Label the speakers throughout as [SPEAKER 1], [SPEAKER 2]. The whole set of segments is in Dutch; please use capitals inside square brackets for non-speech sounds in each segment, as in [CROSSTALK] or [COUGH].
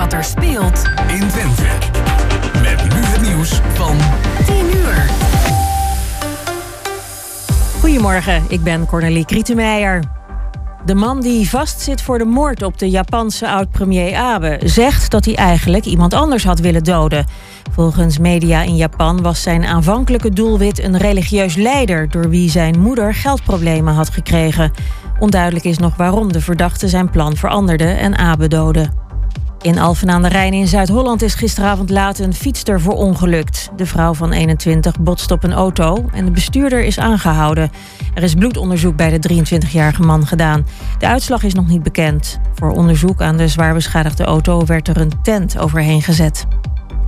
[SPEAKER 1] wat er speelt
[SPEAKER 2] in Twente. Met nu het nieuws van
[SPEAKER 1] 10 uur.
[SPEAKER 3] Goedemorgen, ik ben Cornelie Krietenmeijer. De man die vastzit voor de moord op de Japanse oud-premier Abe zegt dat hij eigenlijk iemand anders had willen doden. Volgens media in Japan was zijn aanvankelijke doelwit een religieus leider door wie zijn moeder geldproblemen had gekregen. Onduidelijk is nog waarom de verdachte zijn plan veranderde en Abe doodde. In Alphen aan de Rijn in Zuid-Holland is gisteravond laat een fietster verongelukt. De vrouw van 21 botst op een auto en de bestuurder is aangehouden. Er is bloedonderzoek bij de 23-jarige man gedaan. De uitslag is nog niet bekend. Voor onderzoek aan de zwaar beschadigde auto werd er een tent overheen gezet.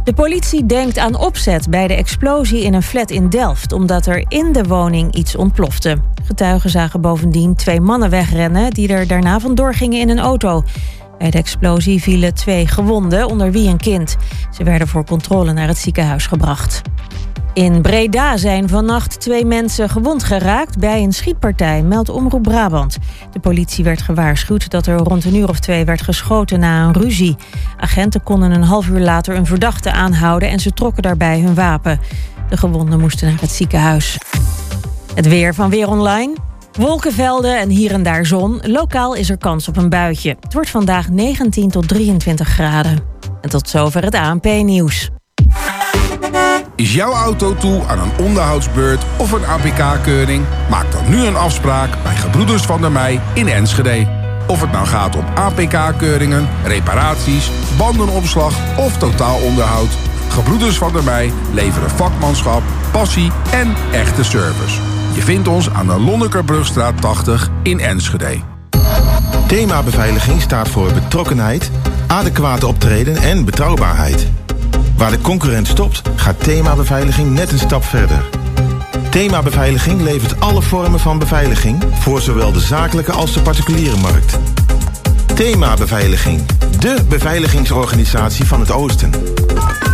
[SPEAKER 3] De politie denkt aan opzet bij de explosie in een flat in Delft, omdat er in de woning iets ontplofte. Getuigen zagen bovendien twee mannen wegrennen die er daarna vandoor gingen in een auto. Bij de explosie vielen twee gewonden, onder wie een kind. Ze werden voor controle naar het ziekenhuis gebracht. In Breda zijn vannacht twee mensen gewond geraakt bij een schietpartij, meldt Omroep Brabant. De politie werd gewaarschuwd dat er rond een uur of twee werd geschoten na een ruzie. Agenten konden een half uur later een verdachte aanhouden en ze trokken daarbij hun wapen. De gewonden moesten naar het ziekenhuis. Het weer van Weer Online. Wolkenvelden en hier en daar zon. Lokaal is er kans op een buitje. Het wordt vandaag 19 tot 23 graden. En tot zover het ANP-nieuws.
[SPEAKER 2] Is jouw auto toe aan een onderhoudsbeurt of een APK-keuring? Maak dan nu een afspraak bij Gebroeders van der Mei in Enschede. Of het nou gaat om APK-keuringen, reparaties, bandenopslag of totaalonderhoud. Gebroeders van der Mei leveren vakmanschap, passie en echte service. Je vindt ons aan de Lonnekerbrugstraat 80 in Enschede.
[SPEAKER 4] Thema beveiliging staat voor betrokkenheid, adequate optreden en betrouwbaarheid. Waar de concurrent stopt, gaat thema beveiliging net een stap verder. Thema beveiliging levert alle vormen van beveiliging voor zowel de zakelijke als de particuliere markt. Thema beveiliging, de beveiligingsorganisatie van het Oosten.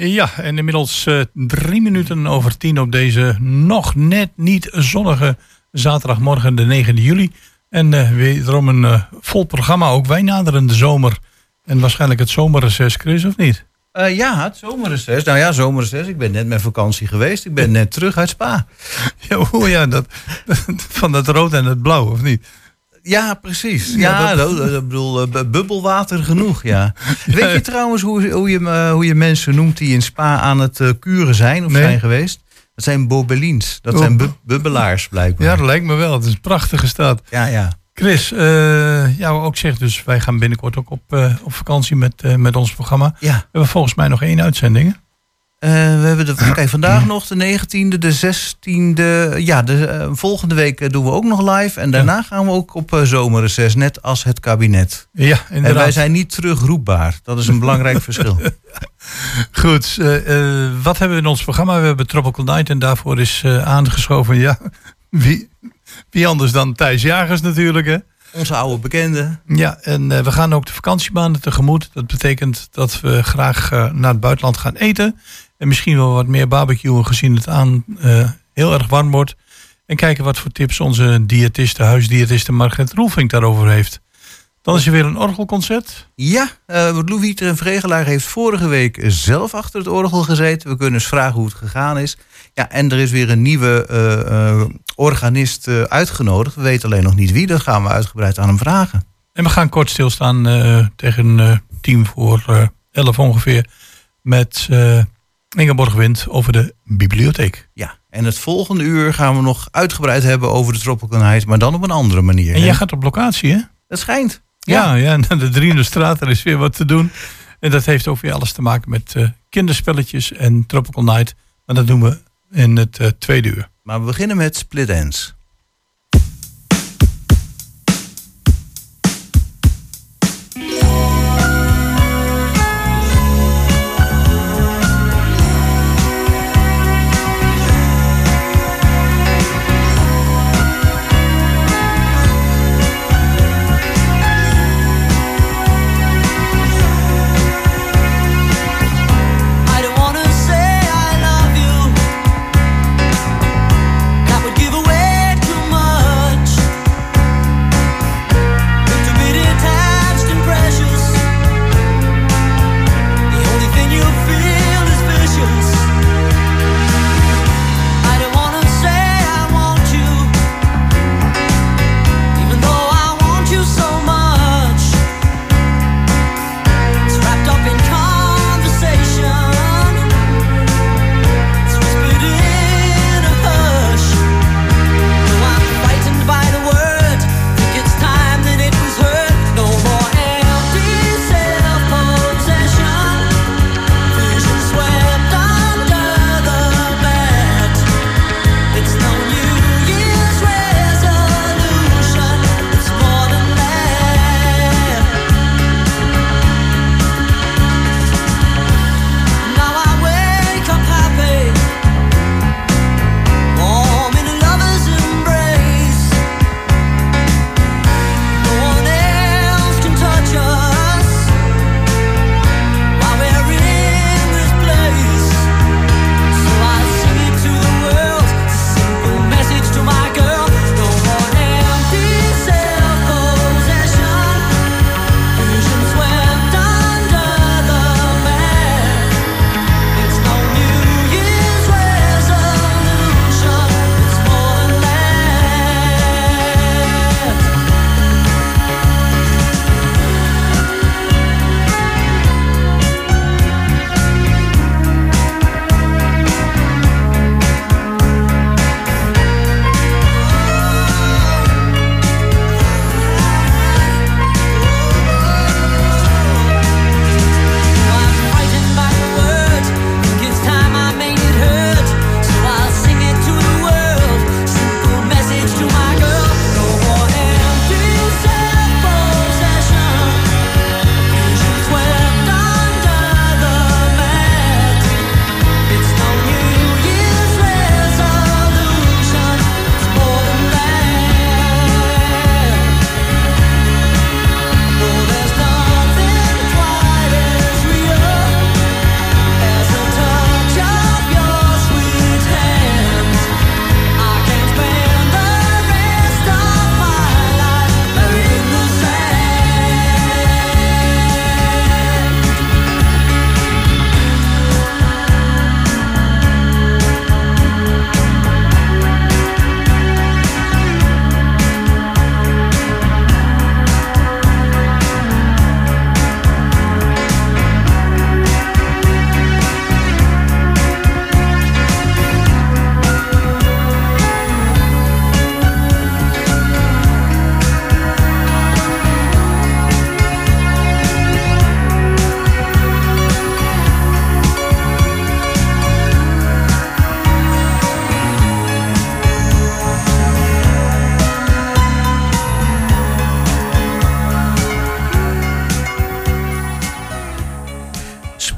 [SPEAKER 5] Ja, en inmiddels uh, drie minuten over tien op deze nog net niet zonnige zaterdagmorgen, de 9e juli. En uh, wederom een uh, vol programma. Ook wij naderen de zomer. En waarschijnlijk het zomerreces, Chris, of niet?
[SPEAKER 6] ja, het zomerreces. Nou ja, zomerreces. Ik ben net met vakantie geweest. Ik ben net terug uit Spa. [LAUGHS]
[SPEAKER 5] Ja, hoe ja, dat, [LAUGHS] van het rood en het blauw, of niet?
[SPEAKER 6] Ja, precies. Ja, dat... bedoel, uh, bubbelwater genoeg, ja. [LAUGHS] Weet je trouwens hoe, hoe, je, uh, hoe je mensen noemt die in Spa aan het uh, kuren zijn of nee. zijn geweest? Dat zijn bobelins. Dat oh. zijn bu bubbelaars, blijkbaar.
[SPEAKER 5] Ja, dat lijkt me wel. Het is een prachtige stad.
[SPEAKER 6] Ja, ja.
[SPEAKER 5] Chris, jou ook zegt dus, wij gaan binnenkort ook op, op vakantie met, met ons programma.
[SPEAKER 6] Ja.
[SPEAKER 5] We hebben volgens mij nog één uitzending.
[SPEAKER 6] Uh, we hebben de, kijk, vandaag nog de 19e, de 16e. Ja, de uh, volgende week uh, doen we ook nog live. En daarna ja. gaan we ook op zomerreces, net als het kabinet.
[SPEAKER 5] Ja, inderdaad.
[SPEAKER 6] En wij zijn niet terugroepbaar. Dat is een belangrijk verschil. [LAUGHS]
[SPEAKER 5] Goed, wat hebben we in ons programma? We hebben Tropical Night en daarvoor is aangeschoven, ja, [LAUGHS] wie, wie anders dan Thijs Jagers natuurlijk, hè?
[SPEAKER 6] Onze oude bekende.
[SPEAKER 5] Ja, en we gaan ook de vakantiemaanden tegemoet. Dat betekent dat we graag naar het buitenland gaan eten. En misschien wel wat meer barbecuen gezien het aan uh, heel erg warm wordt. En kijken wat voor tips onze diëtiste, huisdiëtiste Margret Roelvink daarover heeft. Dan is er weer een orgelconcert.
[SPEAKER 6] Ja, uh, Louis en Vregelaar heeft vorige week zelf achter het orgel gezeten. We kunnen eens vragen hoe het gegaan is. Ja, en er is weer een nieuwe uh, uh, organist uitgenodigd. We weten alleen nog niet wie. Dat gaan we uitgebreid aan hem vragen.
[SPEAKER 5] En we gaan kort stilstaan tegen tien voor elf ongeveer. Met Ingeborg Wind over de bibliotheek.
[SPEAKER 6] Ja, en het volgende uur gaan we nog uitgebreid hebben over de Tropical Night, maar dan op een andere manier.
[SPEAKER 5] En jij gaat op locatie, hè?
[SPEAKER 6] Dat schijnt.
[SPEAKER 5] Ja, ja, ja de Driende straat, er is weer wat te doen. En dat heeft ook weer alles te maken met uh, kinderspelletjes en Tropical Night. Maar dat doen we in het uh, tweede uur.
[SPEAKER 7] Maar we beginnen met Split Ends.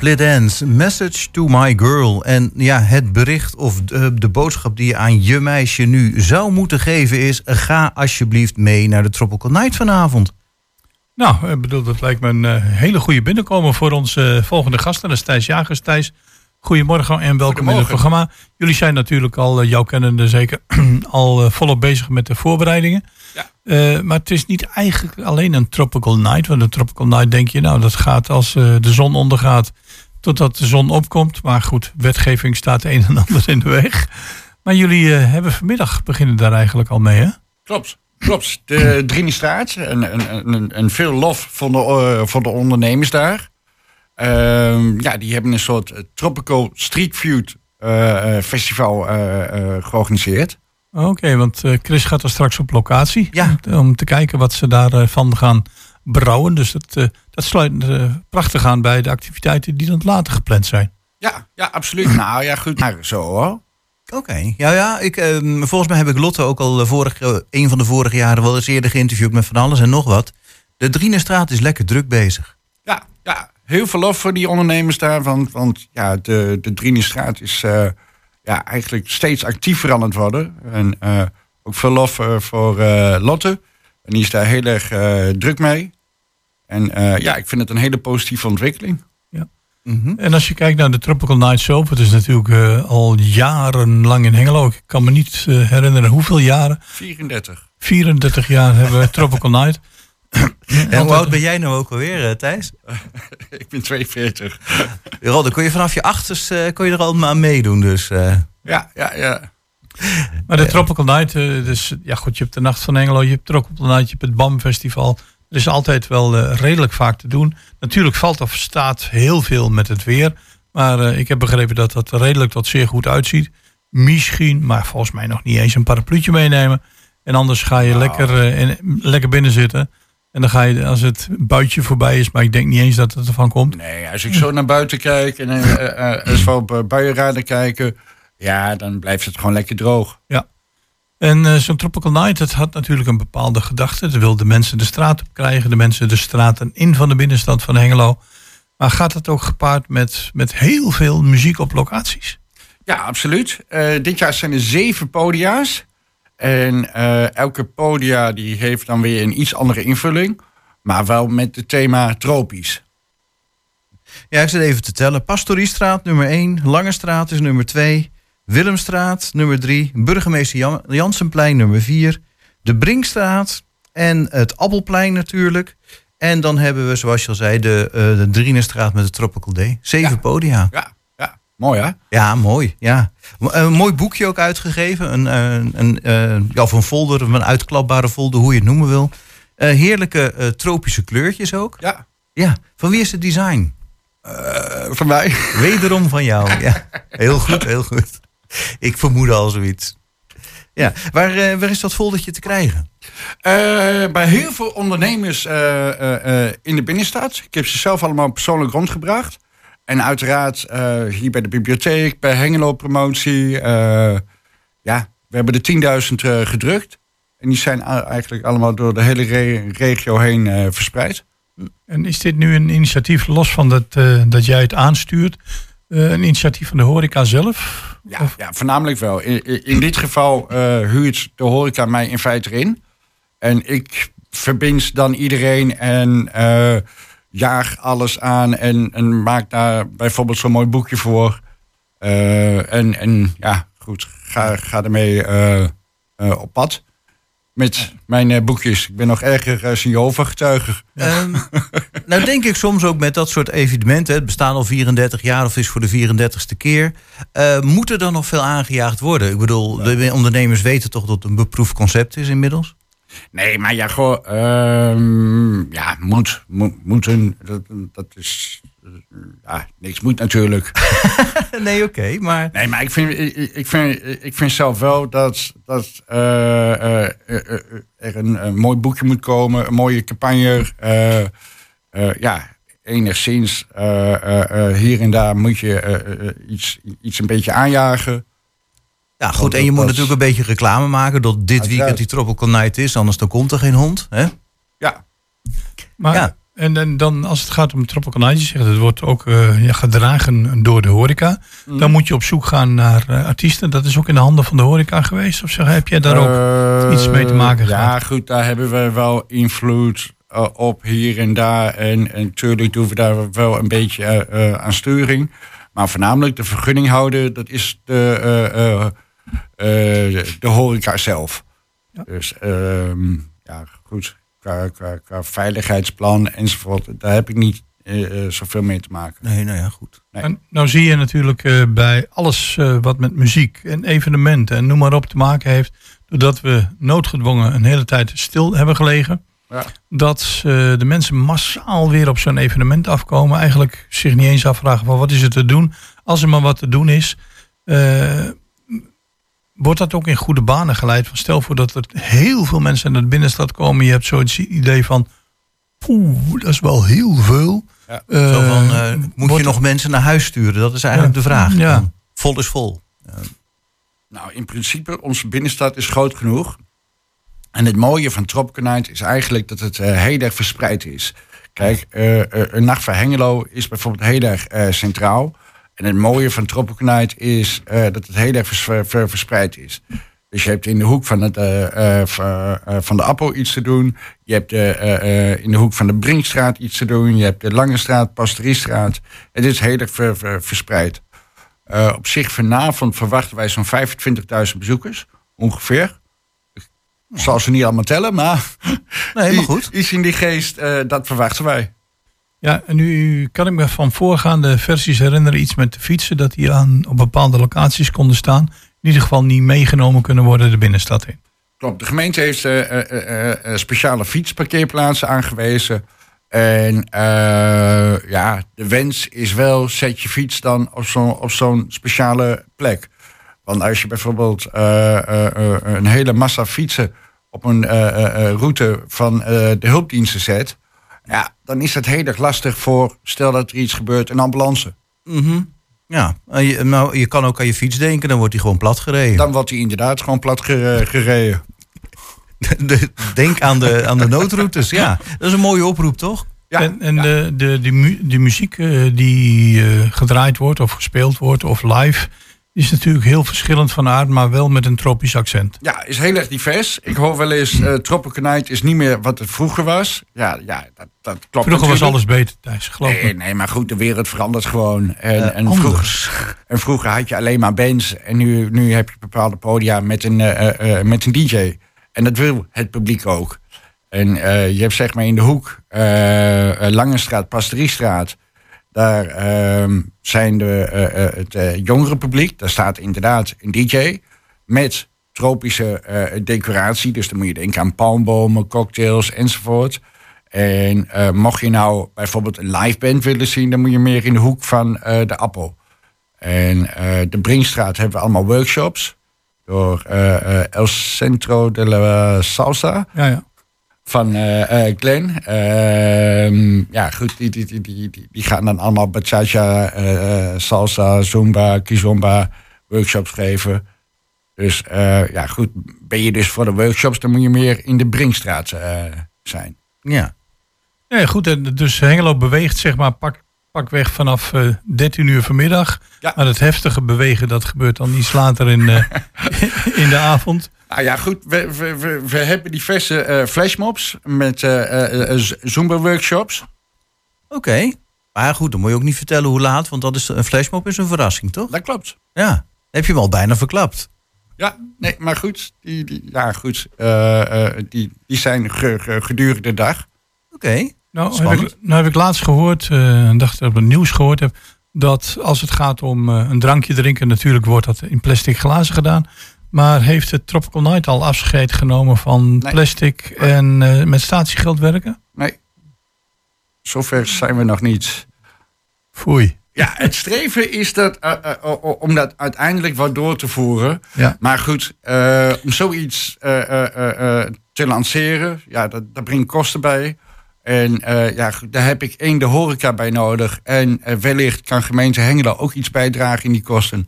[SPEAKER 7] Split Ends, Message to My Girl. En ja, het bericht of de, de, boodschap die je aan je meisje nu zou moeten geven is... ga alsjeblieft mee naar de Tropical Night vanavond.
[SPEAKER 5] Nou, ik bedoel, dat lijkt me een uh, hele goede binnenkomen voor onze uh, volgende gasten. Dat is Thijs Jagers. Thijs, goedemorgen en welkom in het programma. Jullie zijn natuurlijk al, uh, jou kennende zeker, [CLEARS THROAT] al volop bezig met de voorbereidingen. Ja. maar het is niet eigenlijk alleen een tropical night. Want een tropical night denk je, nou dat gaat als de zon ondergaat totdat de zon opkomt. Maar goed, wetgeving staat een en ander in de weg. Maar jullie uh, hebben vanmiddag beginnen daar eigenlijk al mee, hè?
[SPEAKER 8] Klopt. Klopt. De Drinistraat. En, en, en, en veel lof van de, voor de ondernemers daar. Uh, ja, die hebben een soort Tropical Street Food uh, festival georganiseerd.
[SPEAKER 5] Oké, okay, want Chris gaat er straks op locatie. Ja. Om, te kijken wat ze daarvan van gaan brouwen. Dus dat, eh, dat sluit eh, prachtig aan bij de activiteiten die dan later gepland zijn.
[SPEAKER 8] Ja, ja, absoluut. nou ja, goed. Maar zo hoor.
[SPEAKER 6] Oké, ja, ja. Ik, ehm, volgens mij heb ik Lotte ook al vorig, een van de vorige jaren wel eens eerder geïnterviewd met van alles en nog wat. De Drienestraat is lekker druk bezig.
[SPEAKER 8] Ja, ja, heel veel lof voor die ondernemers daar. Want, want ja, de, de Drienestraat is eh, ja, eigenlijk steeds actiever aan het worden. En eh, ook veel lof eh, voor Lotte. En die is daar heel erg druk mee. En ja, ik vind het een hele positieve ontwikkeling.
[SPEAKER 5] Mhm. En als je kijkt naar de Tropical Night Soap, het is natuurlijk uh, al jarenlang in Hengelo. Ik kan me niet uh, herinneren hoeveel jaren.
[SPEAKER 8] 34.
[SPEAKER 5] 34 jaar hebben we Tropical Night.
[SPEAKER 6] En hoe oud ben jij nou ook alweer, uh, Thijs? [LAUGHS]
[SPEAKER 8] ik ben 42.
[SPEAKER 6] Rol, [LAUGHS] dan kon je vanaf je achters kon je er al aan meedoen. Dus,
[SPEAKER 8] Ja, ja, ja.
[SPEAKER 5] Maar de Tropical Night, dus ja goed, je hebt de Nacht van Hengelo, je hebt Tropical Night, je hebt het BAM Festival. Er is altijd wel uh, redelijk vaak te doen. Natuurlijk valt of staat heel veel met het weer. Maar uh, ik heb begrepen dat dat redelijk tot zeer goed uitziet. Misschien, maar volgens mij nog niet eens een parapluutje meenemen. En anders ga je nou. lekker, uh, in, lekker binnen zitten. En dan ga je, als het buitje voorbij is, maar ik denk niet eens dat het ervan komt.
[SPEAKER 8] Nee, als ik zo naar buiten kijk en als we op buienraden kijken, ja, dan blijft het gewoon lekker droog.
[SPEAKER 5] Ja. En uh, zo'n Tropical Night, dat had natuurlijk een bepaalde gedachte. Het wil de mensen de straat op krijgen, de mensen de straten in van de binnenstad van Hengelo. Maar gaat het ook gepaard met, met heel veel muziek op locaties?
[SPEAKER 8] Ja, absoluut. Uh, dit jaar zijn er zeven podia's. En uh, elke podia die heeft dan weer een iets andere invulling. Maar wel met het thema tropisch.
[SPEAKER 6] Ja, ik zit even te tellen. Pastoriestraat nummer 1, Lange Straat is nummer 2. Willemstraat nummer 3, Burgemeester Jan Jansenplein nummer 4, de Brinkstraat en het Appelplein natuurlijk. En dan hebben we, zoals je al zei, de, uh, de Drienestraat met de Tropical Day. Zeven podia.
[SPEAKER 8] Ja, mooi hè?
[SPEAKER 6] Ja, mooi. Ja. Een mooi boekje ook uitgegeven. Een, een, een, uh, ja, of een folder, een uitklapbare folder, hoe je het noemen wil. Uh, heerlijke tropische kleurtjes ook.
[SPEAKER 8] Ja.
[SPEAKER 6] Ja. Van wie is het design?
[SPEAKER 8] van mij. [LAUGHS]
[SPEAKER 6] Wederom van jou. Ja. Heel goed, heel goed. Ik vermoed al zoiets. Ja, waar, waar is dat foldertje te krijgen?
[SPEAKER 8] Bij heel veel ondernemers in de binnenstad. Ik heb ze zelf allemaal persoonlijk rondgebracht. En uiteraard hier bij de bibliotheek, bij Hengelo Promotie. ja, we hebben de 10.000 gedrukt. En die zijn eigenlijk allemaal door de hele re regio heen verspreid.
[SPEAKER 5] En is dit nu een initiatief, los van dat, dat jij het aanstuurt, een initiatief van de horeca zelf?
[SPEAKER 8] Ja, ja voornamelijk wel. In, in dit geval huurt de horeca mij in feite in. En ik verbind dan iedereen en jaag alles aan en, en maak daar bijvoorbeeld zo'n mooi boekje voor. Uh, en, en ja, goed, ga, ga ermee op pad met mijn boekjes. Ik ben nog erger Jehovah-getuige.
[SPEAKER 6] Um, [LAUGHS] nou denk ik soms ook met dat soort evenementen... het bestaan al 34 jaar of is voor de 34ste keer... Moet er dan nog veel aangejaagd worden? Ik bedoel, de ondernemers weten toch dat het een beproefd concept is inmiddels?
[SPEAKER 8] Nee, maar ja, gewoon... Uh, ja, moet, moet, moeten... Dat, dat is ja, niks moet natuurlijk. [LAUGHS]
[SPEAKER 6] nee, oké, maar...
[SPEAKER 8] Nee, maar ik vind, ik, vind, ik vind zelf wel dat, dat uh, uh, er een, een, mooi boekje moet komen, een mooie campagne. ja, enigszins hier en daar moet je iets, iets een beetje aanjagen.
[SPEAKER 6] Ja, goed, en je moet natuurlijk een beetje reclame maken dat dit weekend die Tropical Night is, anders dan komt er geen hond, hè?
[SPEAKER 8] Ja.
[SPEAKER 5] Maar ja. En, en, dan als het gaat om Tropical Night, je zegt het wordt ook uh, ja, gedragen door de horeca. Mm. Dan moet je op zoek gaan naar uh, artiesten. Dat is ook in de handen van de horeca geweest? Of zeg, heb jij daar ook uh, iets mee te maken
[SPEAKER 8] ja,
[SPEAKER 5] gehad?
[SPEAKER 8] Ja, goed, daar hebben we wel invloed op hier en daar. En, en natuurlijk doen we daar wel een beetje aan sturing. Maar voornamelijk de vergunning houden, dat is de, de horeca zelf. Ja. Dus ehm, ja, goed qua, qua, veiligheidsplan enzovoort. Daar heb ik niet uh, zoveel mee te maken.
[SPEAKER 6] Nee, nou ja, goed.
[SPEAKER 5] Nee. En nou zie je natuurlijk uh, bij alles uh, wat met muziek en evenementen en noem maar op te maken heeft, doordat we noodgedwongen een hele tijd stil hebben gelegen, ja. dat de mensen massaal weer op zo'n evenement afkomen, eigenlijk zich niet eens afvragen van wat is er te doen. Als er maar wat te doen is, wordt dat ook in goede banen geleid? Van stel voor dat er heel veel mensen naar de binnenstad komen. Je hebt zo'n idee van, poeh, dat is wel heel veel.
[SPEAKER 8] Ja.
[SPEAKER 5] Eh,
[SPEAKER 6] Zo van, eh, moet je nog mensen naar huis sturen? Dat is eigenlijk
[SPEAKER 5] Ja.
[SPEAKER 6] de vraag.
[SPEAKER 5] Ja.
[SPEAKER 6] Vol is vol.
[SPEAKER 8] Nou, in principe, onze binnenstad is groot genoeg. En het mooie van Night is eigenlijk dat het eh, heel erg verspreid is. Kijk, eh, eh, een nacht van Hengelo is bijvoorbeeld heel erg eh, centraal. En het mooie van Night is eh, dat het heel erg vers- ver- ver- verspreid is. Dus je hebt in de hoek van, het, eh, eh, van, van de Appel iets te doen. Je hebt in de hoek van de Brinkstraat iets te doen. Je hebt de Lange Straat, Pastoriestraat. Het is heel erg ver- ver- verspreid. Op zich vanavond verwachten wij zo'n 25.000 bezoekers, ongeveer. Ik zal ze niet allemaal tellen, maar,
[SPEAKER 6] Nee, maar [LAUGHS] goed.
[SPEAKER 8] iets in die geest, dat verwachten wij.
[SPEAKER 5] Ja, en nu kan ik me van voorgaande versies herinneren, iets met de fietsen, dat die aan, op bepaalde locaties konden staan. In ieder geval niet meegenomen kunnen worden de binnenstad in.
[SPEAKER 8] Klopt, de gemeente heeft eh, speciale fietsparkeerplaatsen aangewezen. En ja, de wens is wel, zet je fiets dan op zo'n zo'n speciale plek. Want als je bijvoorbeeld een hele massa fietsen op een route van de hulpdiensten zet... Ja, dan is dat heel erg lastig voor, stel dat er iets gebeurt, een ambulance.
[SPEAKER 6] Mhm. Ja, je, nou, je kan ook aan je fiets denken, dan wordt die gewoon plat gereden.
[SPEAKER 8] Dan wordt hij inderdaad gewoon plat gere- gereden. [LAUGHS]
[SPEAKER 6] De- denk aan de, aan de noodroutes, ja. Dat is een mooie oproep, toch?
[SPEAKER 8] Ja,
[SPEAKER 5] en en
[SPEAKER 8] ja.
[SPEAKER 5] de, de, de, mu- de muziek eh, die eh, gedraaid wordt of gespeeld wordt of live, is natuurlijk heel verschillend van aard, maar wel met een tropisch accent.
[SPEAKER 8] Ja, is heel erg divers. Ik hoor wel eens, eh Tropical Night is niet meer wat het vroeger was. Ja, ja dat, dat klopt
[SPEAKER 5] Vroeger was alles beter, Thijs, geloof
[SPEAKER 8] Nee,
[SPEAKER 5] me.
[SPEAKER 8] nee, maar goed, de wereld verandert gewoon. En,
[SPEAKER 6] Eh,
[SPEAKER 8] en, vroeger, [LAUGHS] en vroeger had je alleen maar bands. En nu, nu heb je bepaalde podia met een, eh, eh, eh, met een DJ. En dat wil het publiek ook. En eh, je hebt zeg maar in de hoek, eh eh, Langestraat, Pastoriestraat. Daar ehm, zijn de, eh, eh, het eh, jongere publiek. Daar staat inderdaad een DJ met tropische decoratie. Dus dan moet je denken aan palmbomen, cocktails enzovoort. En mocht je nou bijvoorbeeld een live band willen zien, dan moet je meer in de hoek van de Appel. En de Brinkstraat hebben we allemaal workshops door El Centro de la Salsa
[SPEAKER 5] Ja, ja.
[SPEAKER 8] Van eh eh Glenn. Ehm, ja, goed, die, die, die, die, die- die gaan dan allemaal bachata, eh, eh, salsa, zumba, kizomba workshops geven. Dus eh, ja, goed, ben je dus voor de workshops, dan moet je meer in de Brinkstraat eh, zijn.
[SPEAKER 6] Ja.
[SPEAKER 5] Ja, goed, en dus Hengelo beweegt zeg maar pak, pakweg vanaf eh 13 uur vanmiddag.
[SPEAKER 8] Ja.
[SPEAKER 5] Maar het heftige bewegen, dat gebeurt dan iets later in, eh, [LAUGHS] in de avond.
[SPEAKER 8] Nou ja, goed, we, we, we, we hebben diverse eh flashmobs met eh, eh, eh, Zumba-workshops.
[SPEAKER 6] Oké. Maar goed, dan moet je ook niet vertellen hoe laat, want dat is, een flashmob is een verrassing, toch?
[SPEAKER 8] Dat klopt.
[SPEAKER 6] Ja. Heb je hem al bijna verklapt.
[SPEAKER 8] Ja, nee, maar goed, die, die, ja, goed eh, eh, die, die zijn ge- ge- gedurende de dag.
[SPEAKER 6] Oké.
[SPEAKER 5] Nou heb, ik, nou heb ik laatst gehoord, eh, en dacht dat ik op het nieuws gehoord heb, dat als het gaat om eh, een drankje drinken, natuurlijk wordt dat in plastic glazen gedaan. Maar heeft het Tropical Night al afscheid genomen van
[SPEAKER 8] Nee.
[SPEAKER 5] plastic en eh, met statiegeld werken?
[SPEAKER 8] Nee, zover zijn we nog niet.
[SPEAKER 5] Foei.
[SPEAKER 8] Ja, het streven is dat, eh, eh, om dat uiteindelijk wat door te voeren.
[SPEAKER 5] Ja.
[SPEAKER 8] Maar goed, om zoiets te lanceren, ja, dat, dat brengt kosten bij. En ja, daar heb ik één de horeca bij nodig. En wellicht kan gemeente Hengelo ook iets bijdragen in die kosten.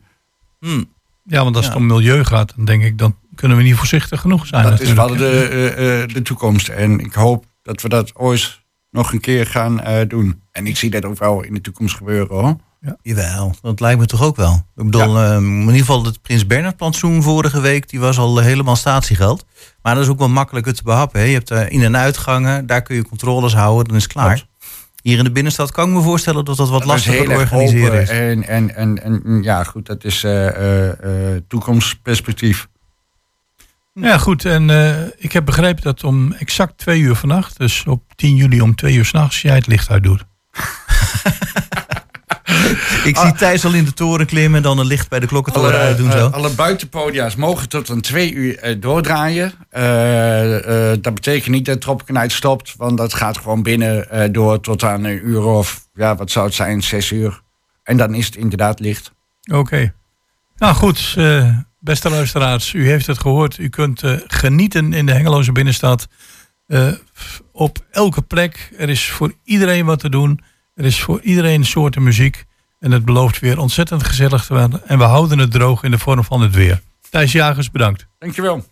[SPEAKER 6] Hm.
[SPEAKER 5] Ja, want als het
[SPEAKER 6] Ja.
[SPEAKER 5] om milieu gaat, dan denk ik, dan kunnen we niet voorzichtig genoeg zijn.
[SPEAKER 8] dat is wel de, eh, eh, de toekomst. En ik hoop dat we dat ooit nog een keer gaan eh, doen. En ik zie dat ook wel in de toekomst gebeuren hoor.
[SPEAKER 6] Jawel, dat lijkt me toch ook wel. Ik bedoel, eh, in ieder geval het Prins Bernhard plantsoen vorige week, die was al helemaal statiegeld. Maar dat is ook wel makkelijker te behappen. Hè? Je hebt in- en uitgangen, daar kun je controles houden, dan is het klaar.
[SPEAKER 8] Klopt.
[SPEAKER 6] Hier in de binnenstad kan ik me voorstellen dat dat wat lastiger te organiseren is.
[SPEAKER 8] En, en, en, en ja, goed, dat is eh, eh, eh, toekomstperspectief.
[SPEAKER 5] Ja, goed. En eh, ik heb begrepen dat om exact twee uur vannacht, dus op 10 juli om twee uur s'nachts, jij het licht uitdoet. [LAUGHS]
[SPEAKER 6] Ik zie Thijs al in de toren klimmen en dan een licht bij de klokkentoren uitdoen.
[SPEAKER 8] eh,
[SPEAKER 6] Zo.
[SPEAKER 8] alle buitenpodia's mogen tot een twee uur eh, doordraaien. Eh, eh, dat betekent niet dat Tropical Night stopt, want dat gaat gewoon binnen eh, door tot aan een uur of, ja, wat zou het zijn, zes uur. En dan is het inderdaad licht.
[SPEAKER 5] Oké. Nou goed, eh, beste luisteraars, u heeft het gehoord. U kunt genieten in de Hengeloze binnenstad. eh, op elke plek. Er is voor iedereen wat te doen. Er is voor iedereen soorten muziek. En het belooft weer ontzettend gezellig te worden. En we houden het droog in de vorm van het weer. Thijs Jagers, bedankt.
[SPEAKER 7] Dankjewel.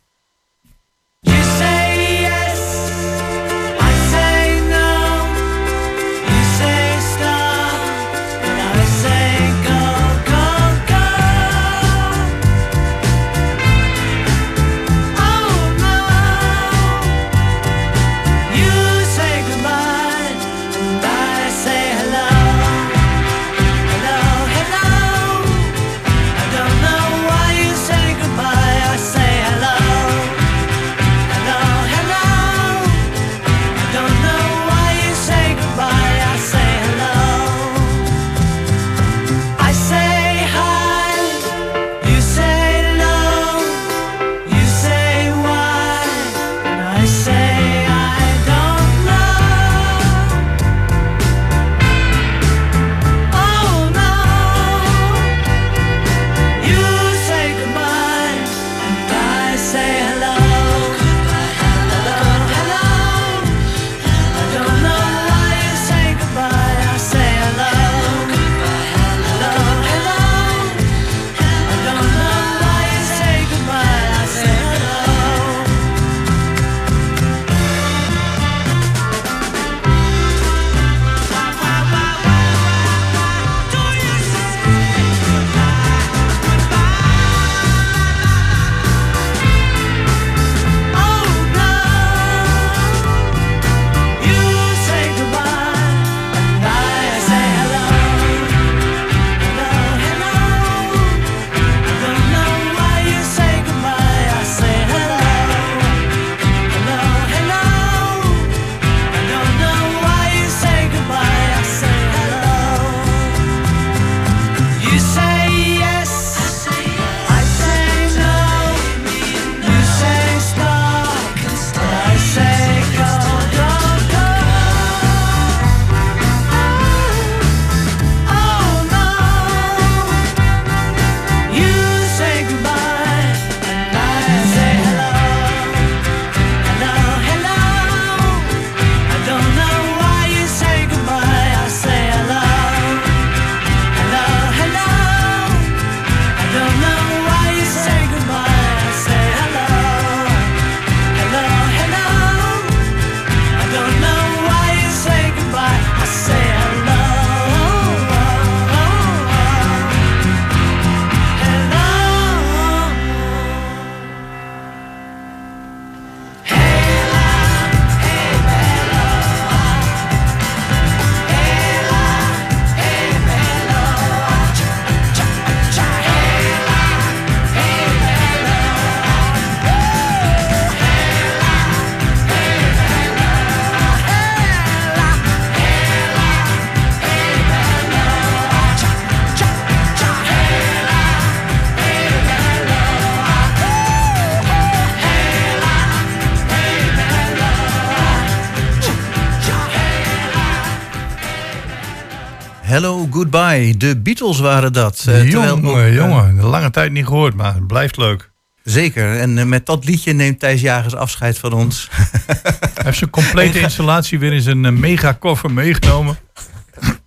[SPEAKER 9] Goodbye.
[SPEAKER 6] De Beatles waren dat. Eh, ook,
[SPEAKER 5] jongen, jongen. Lange tijd niet gehoord, maar het blijft leuk.
[SPEAKER 6] Zeker. En eh, met dat liedje neemt Thijs Jagers afscheid van ons.
[SPEAKER 5] Hij heeft zijn [LAUGHS] complete installatie weer in zijn eh, mega koffer meegenomen.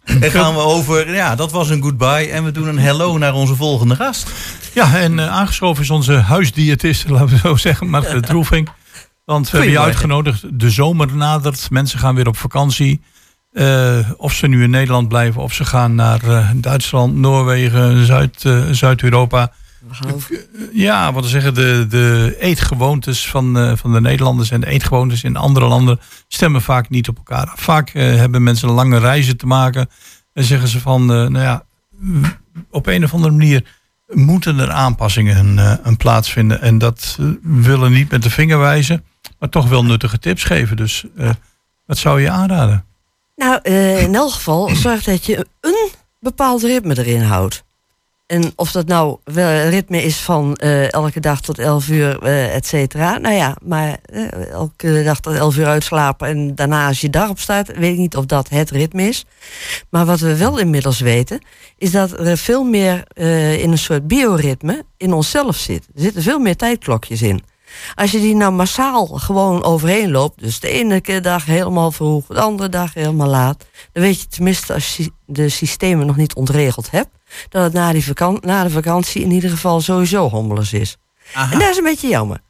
[SPEAKER 6] en gaan we over, ja, dat was een goodbye. En we doen een hello naar onze volgende gast.
[SPEAKER 5] Ja, en aangeschoven is onze huisdiëtist, [LAUGHS] laten we zo zeggen, Margrethe Droeving. Want we hebben je uitgenodigd. De zomer nadert. Mensen gaan weer op vakantie. Eh, of ze nu in Nederland blijven, of ze gaan naar eh, Duitsland, Noorwegen, Zuid, eh, Zuid-Europa. Ja, wat we zeggen, de, de eetgewoontes van, van de Nederlanders en de eetgewoontes in andere landen stemmen vaak niet op elkaar af. Vaak hebben mensen lange reizen te maken en zeggen ze van, nou ja, op een of andere manier moeten er aanpassingen een plaatsvinden. En dat willen niet met de vinger wijzen, maar toch wel nuttige tips geven. Dus wat zou je aanraden?
[SPEAKER 10] Nou, eh, in elk geval zorg dat je een bepaald ritme erin houdt. En of dat nou wel een ritme is van eh, elke dag tot 11 uur, eh et cetera. Nou ja, maar elke dag tot 11 uur uitslapen en daarna als je daarop staat, weet ik niet of dat het ritme is. Maar wat we wel inmiddels weten, is dat er veel meer in een soort bioritme in onszelf zit. Er zitten veel meer tijdklokjes in. Als je die nou massaal gewoon overheen loopt, dus de ene keer dag helemaal vroeg, de andere dag helemaal laat, dan weet je tenminste als je de systemen nog niet ontregeld hebt, dat het na, die na de vakantie in ieder geval sowieso hommeles is. En dat is een beetje jammer.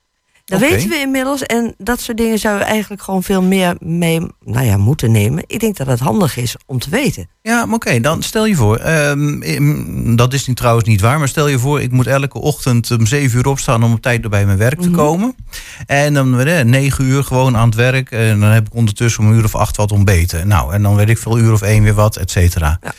[SPEAKER 10] Dat weten we inmiddels. En dat soort dingen zouden we eigenlijk gewoon veel meer mee nou ja, moeten nemen. Ik denk dat het handig is om te weten.
[SPEAKER 6] Ja, maar oké, dan stel je voor. ehm, dat is niet, trouwens niet waar, maar stel je voor, ik moet elke ochtend om 7 uur opstaan om op tijd bij mijn werk te
[SPEAKER 10] Mhm.
[SPEAKER 6] komen. En dan eh, 9 uur gewoon aan het werk. En dan heb ik ondertussen om een uur of acht wat ontbeten. Nou, en dan weet ik veel uur of één weer wat, et cetera.
[SPEAKER 10] Ja.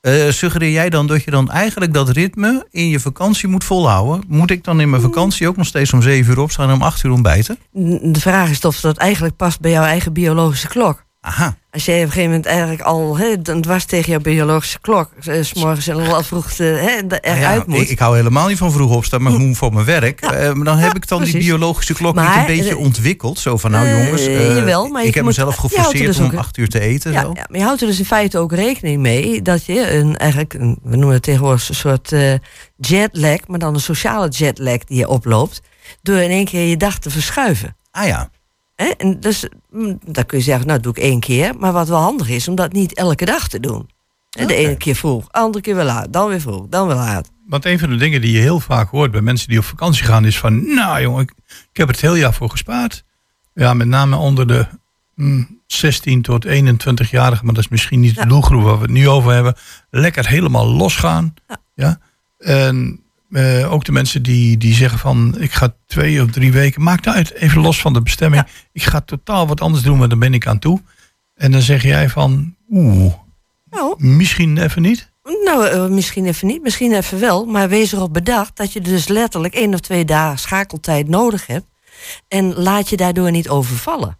[SPEAKER 6] Eh, suggereer jij dan dat je dan eigenlijk dat ritme in je vakantie moet volhouden? Moet ik dan in mijn vakantie ook nog steeds om 7 uur opstaan en om 8 uur ontbijten?
[SPEAKER 10] De vraag is of dat eigenlijk past bij jouw eigen biologische klok.
[SPEAKER 6] Aha.
[SPEAKER 10] Als jij op een gegeven moment eigenlijk al hè, dan dwars tegen jouw biologische klok... eh, s morgens en al vroeg hè, eruit
[SPEAKER 6] Nou ja,
[SPEAKER 10] moet...
[SPEAKER 6] ik, ik hou helemaal niet van vroeg opstaan, maar ik moet voor mijn werk.
[SPEAKER 10] Ja.
[SPEAKER 6] Eh, maar dan heb ik dan die biologische klok
[SPEAKER 10] Maar,
[SPEAKER 6] niet een beetje ontwikkeld. Zo van, nou
[SPEAKER 10] eh,
[SPEAKER 6] jongens,
[SPEAKER 10] jawel, maar
[SPEAKER 6] ik
[SPEAKER 10] je
[SPEAKER 6] heb
[SPEAKER 10] moet-
[SPEAKER 6] mezelf
[SPEAKER 10] er
[SPEAKER 6] geforceerd
[SPEAKER 10] dus
[SPEAKER 6] om acht uur te eten.
[SPEAKER 10] Ja,
[SPEAKER 6] zo.
[SPEAKER 10] ja, maar je houdt er dus in feite ook rekening mee dat je een, eigenlijk, een, we noemen het tegenwoordig een soort jetlag, maar dan een sociale jetlag die je oploopt, door in één keer je dag te verschuiven.
[SPEAKER 6] Ah ja,
[SPEAKER 10] Hè? En dus, mm, dan kun je zeggen, nou doe ik één keer, maar wat wel handig is, om dat niet elke dag te doen. Hè, De ene keer vroeg, andere keer weer laat, dan weer vroeg, dan weer laat.
[SPEAKER 5] Want een van de dingen die je heel vaak hoort bij mensen die op vakantie gaan is van, nou jongen, ik, ik heb er het heel jaar voor gespaard. Ja, met name onder de mm, 16 tot 21-jarigen, maar dat is misschien niet
[SPEAKER 10] Ja.
[SPEAKER 5] de doelgroep waar we het nu over hebben. Lekker helemaal losgaan.
[SPEAKER 10] Ja.
[SPEAKER 5] Ja. En eh, ook de mensen die, die zeggen van, ik ga twee of drie weken, maakt uit, even los van de bestemming. Ik ga totaal wat anders doen, maar dan ben ik aan toe. En dan zeg jij van, oeh,
[SPEAKER 10] Nou,
[SPEAKER 5] misschien even niet.
[SPEAKER 10] nou eh, misschien even niet, misschien even wel, maar wees erop bedacht dat je dus letterlijk één of twee dagen schakeltijd nodig hebt. En laat je daardoor niet overvallen.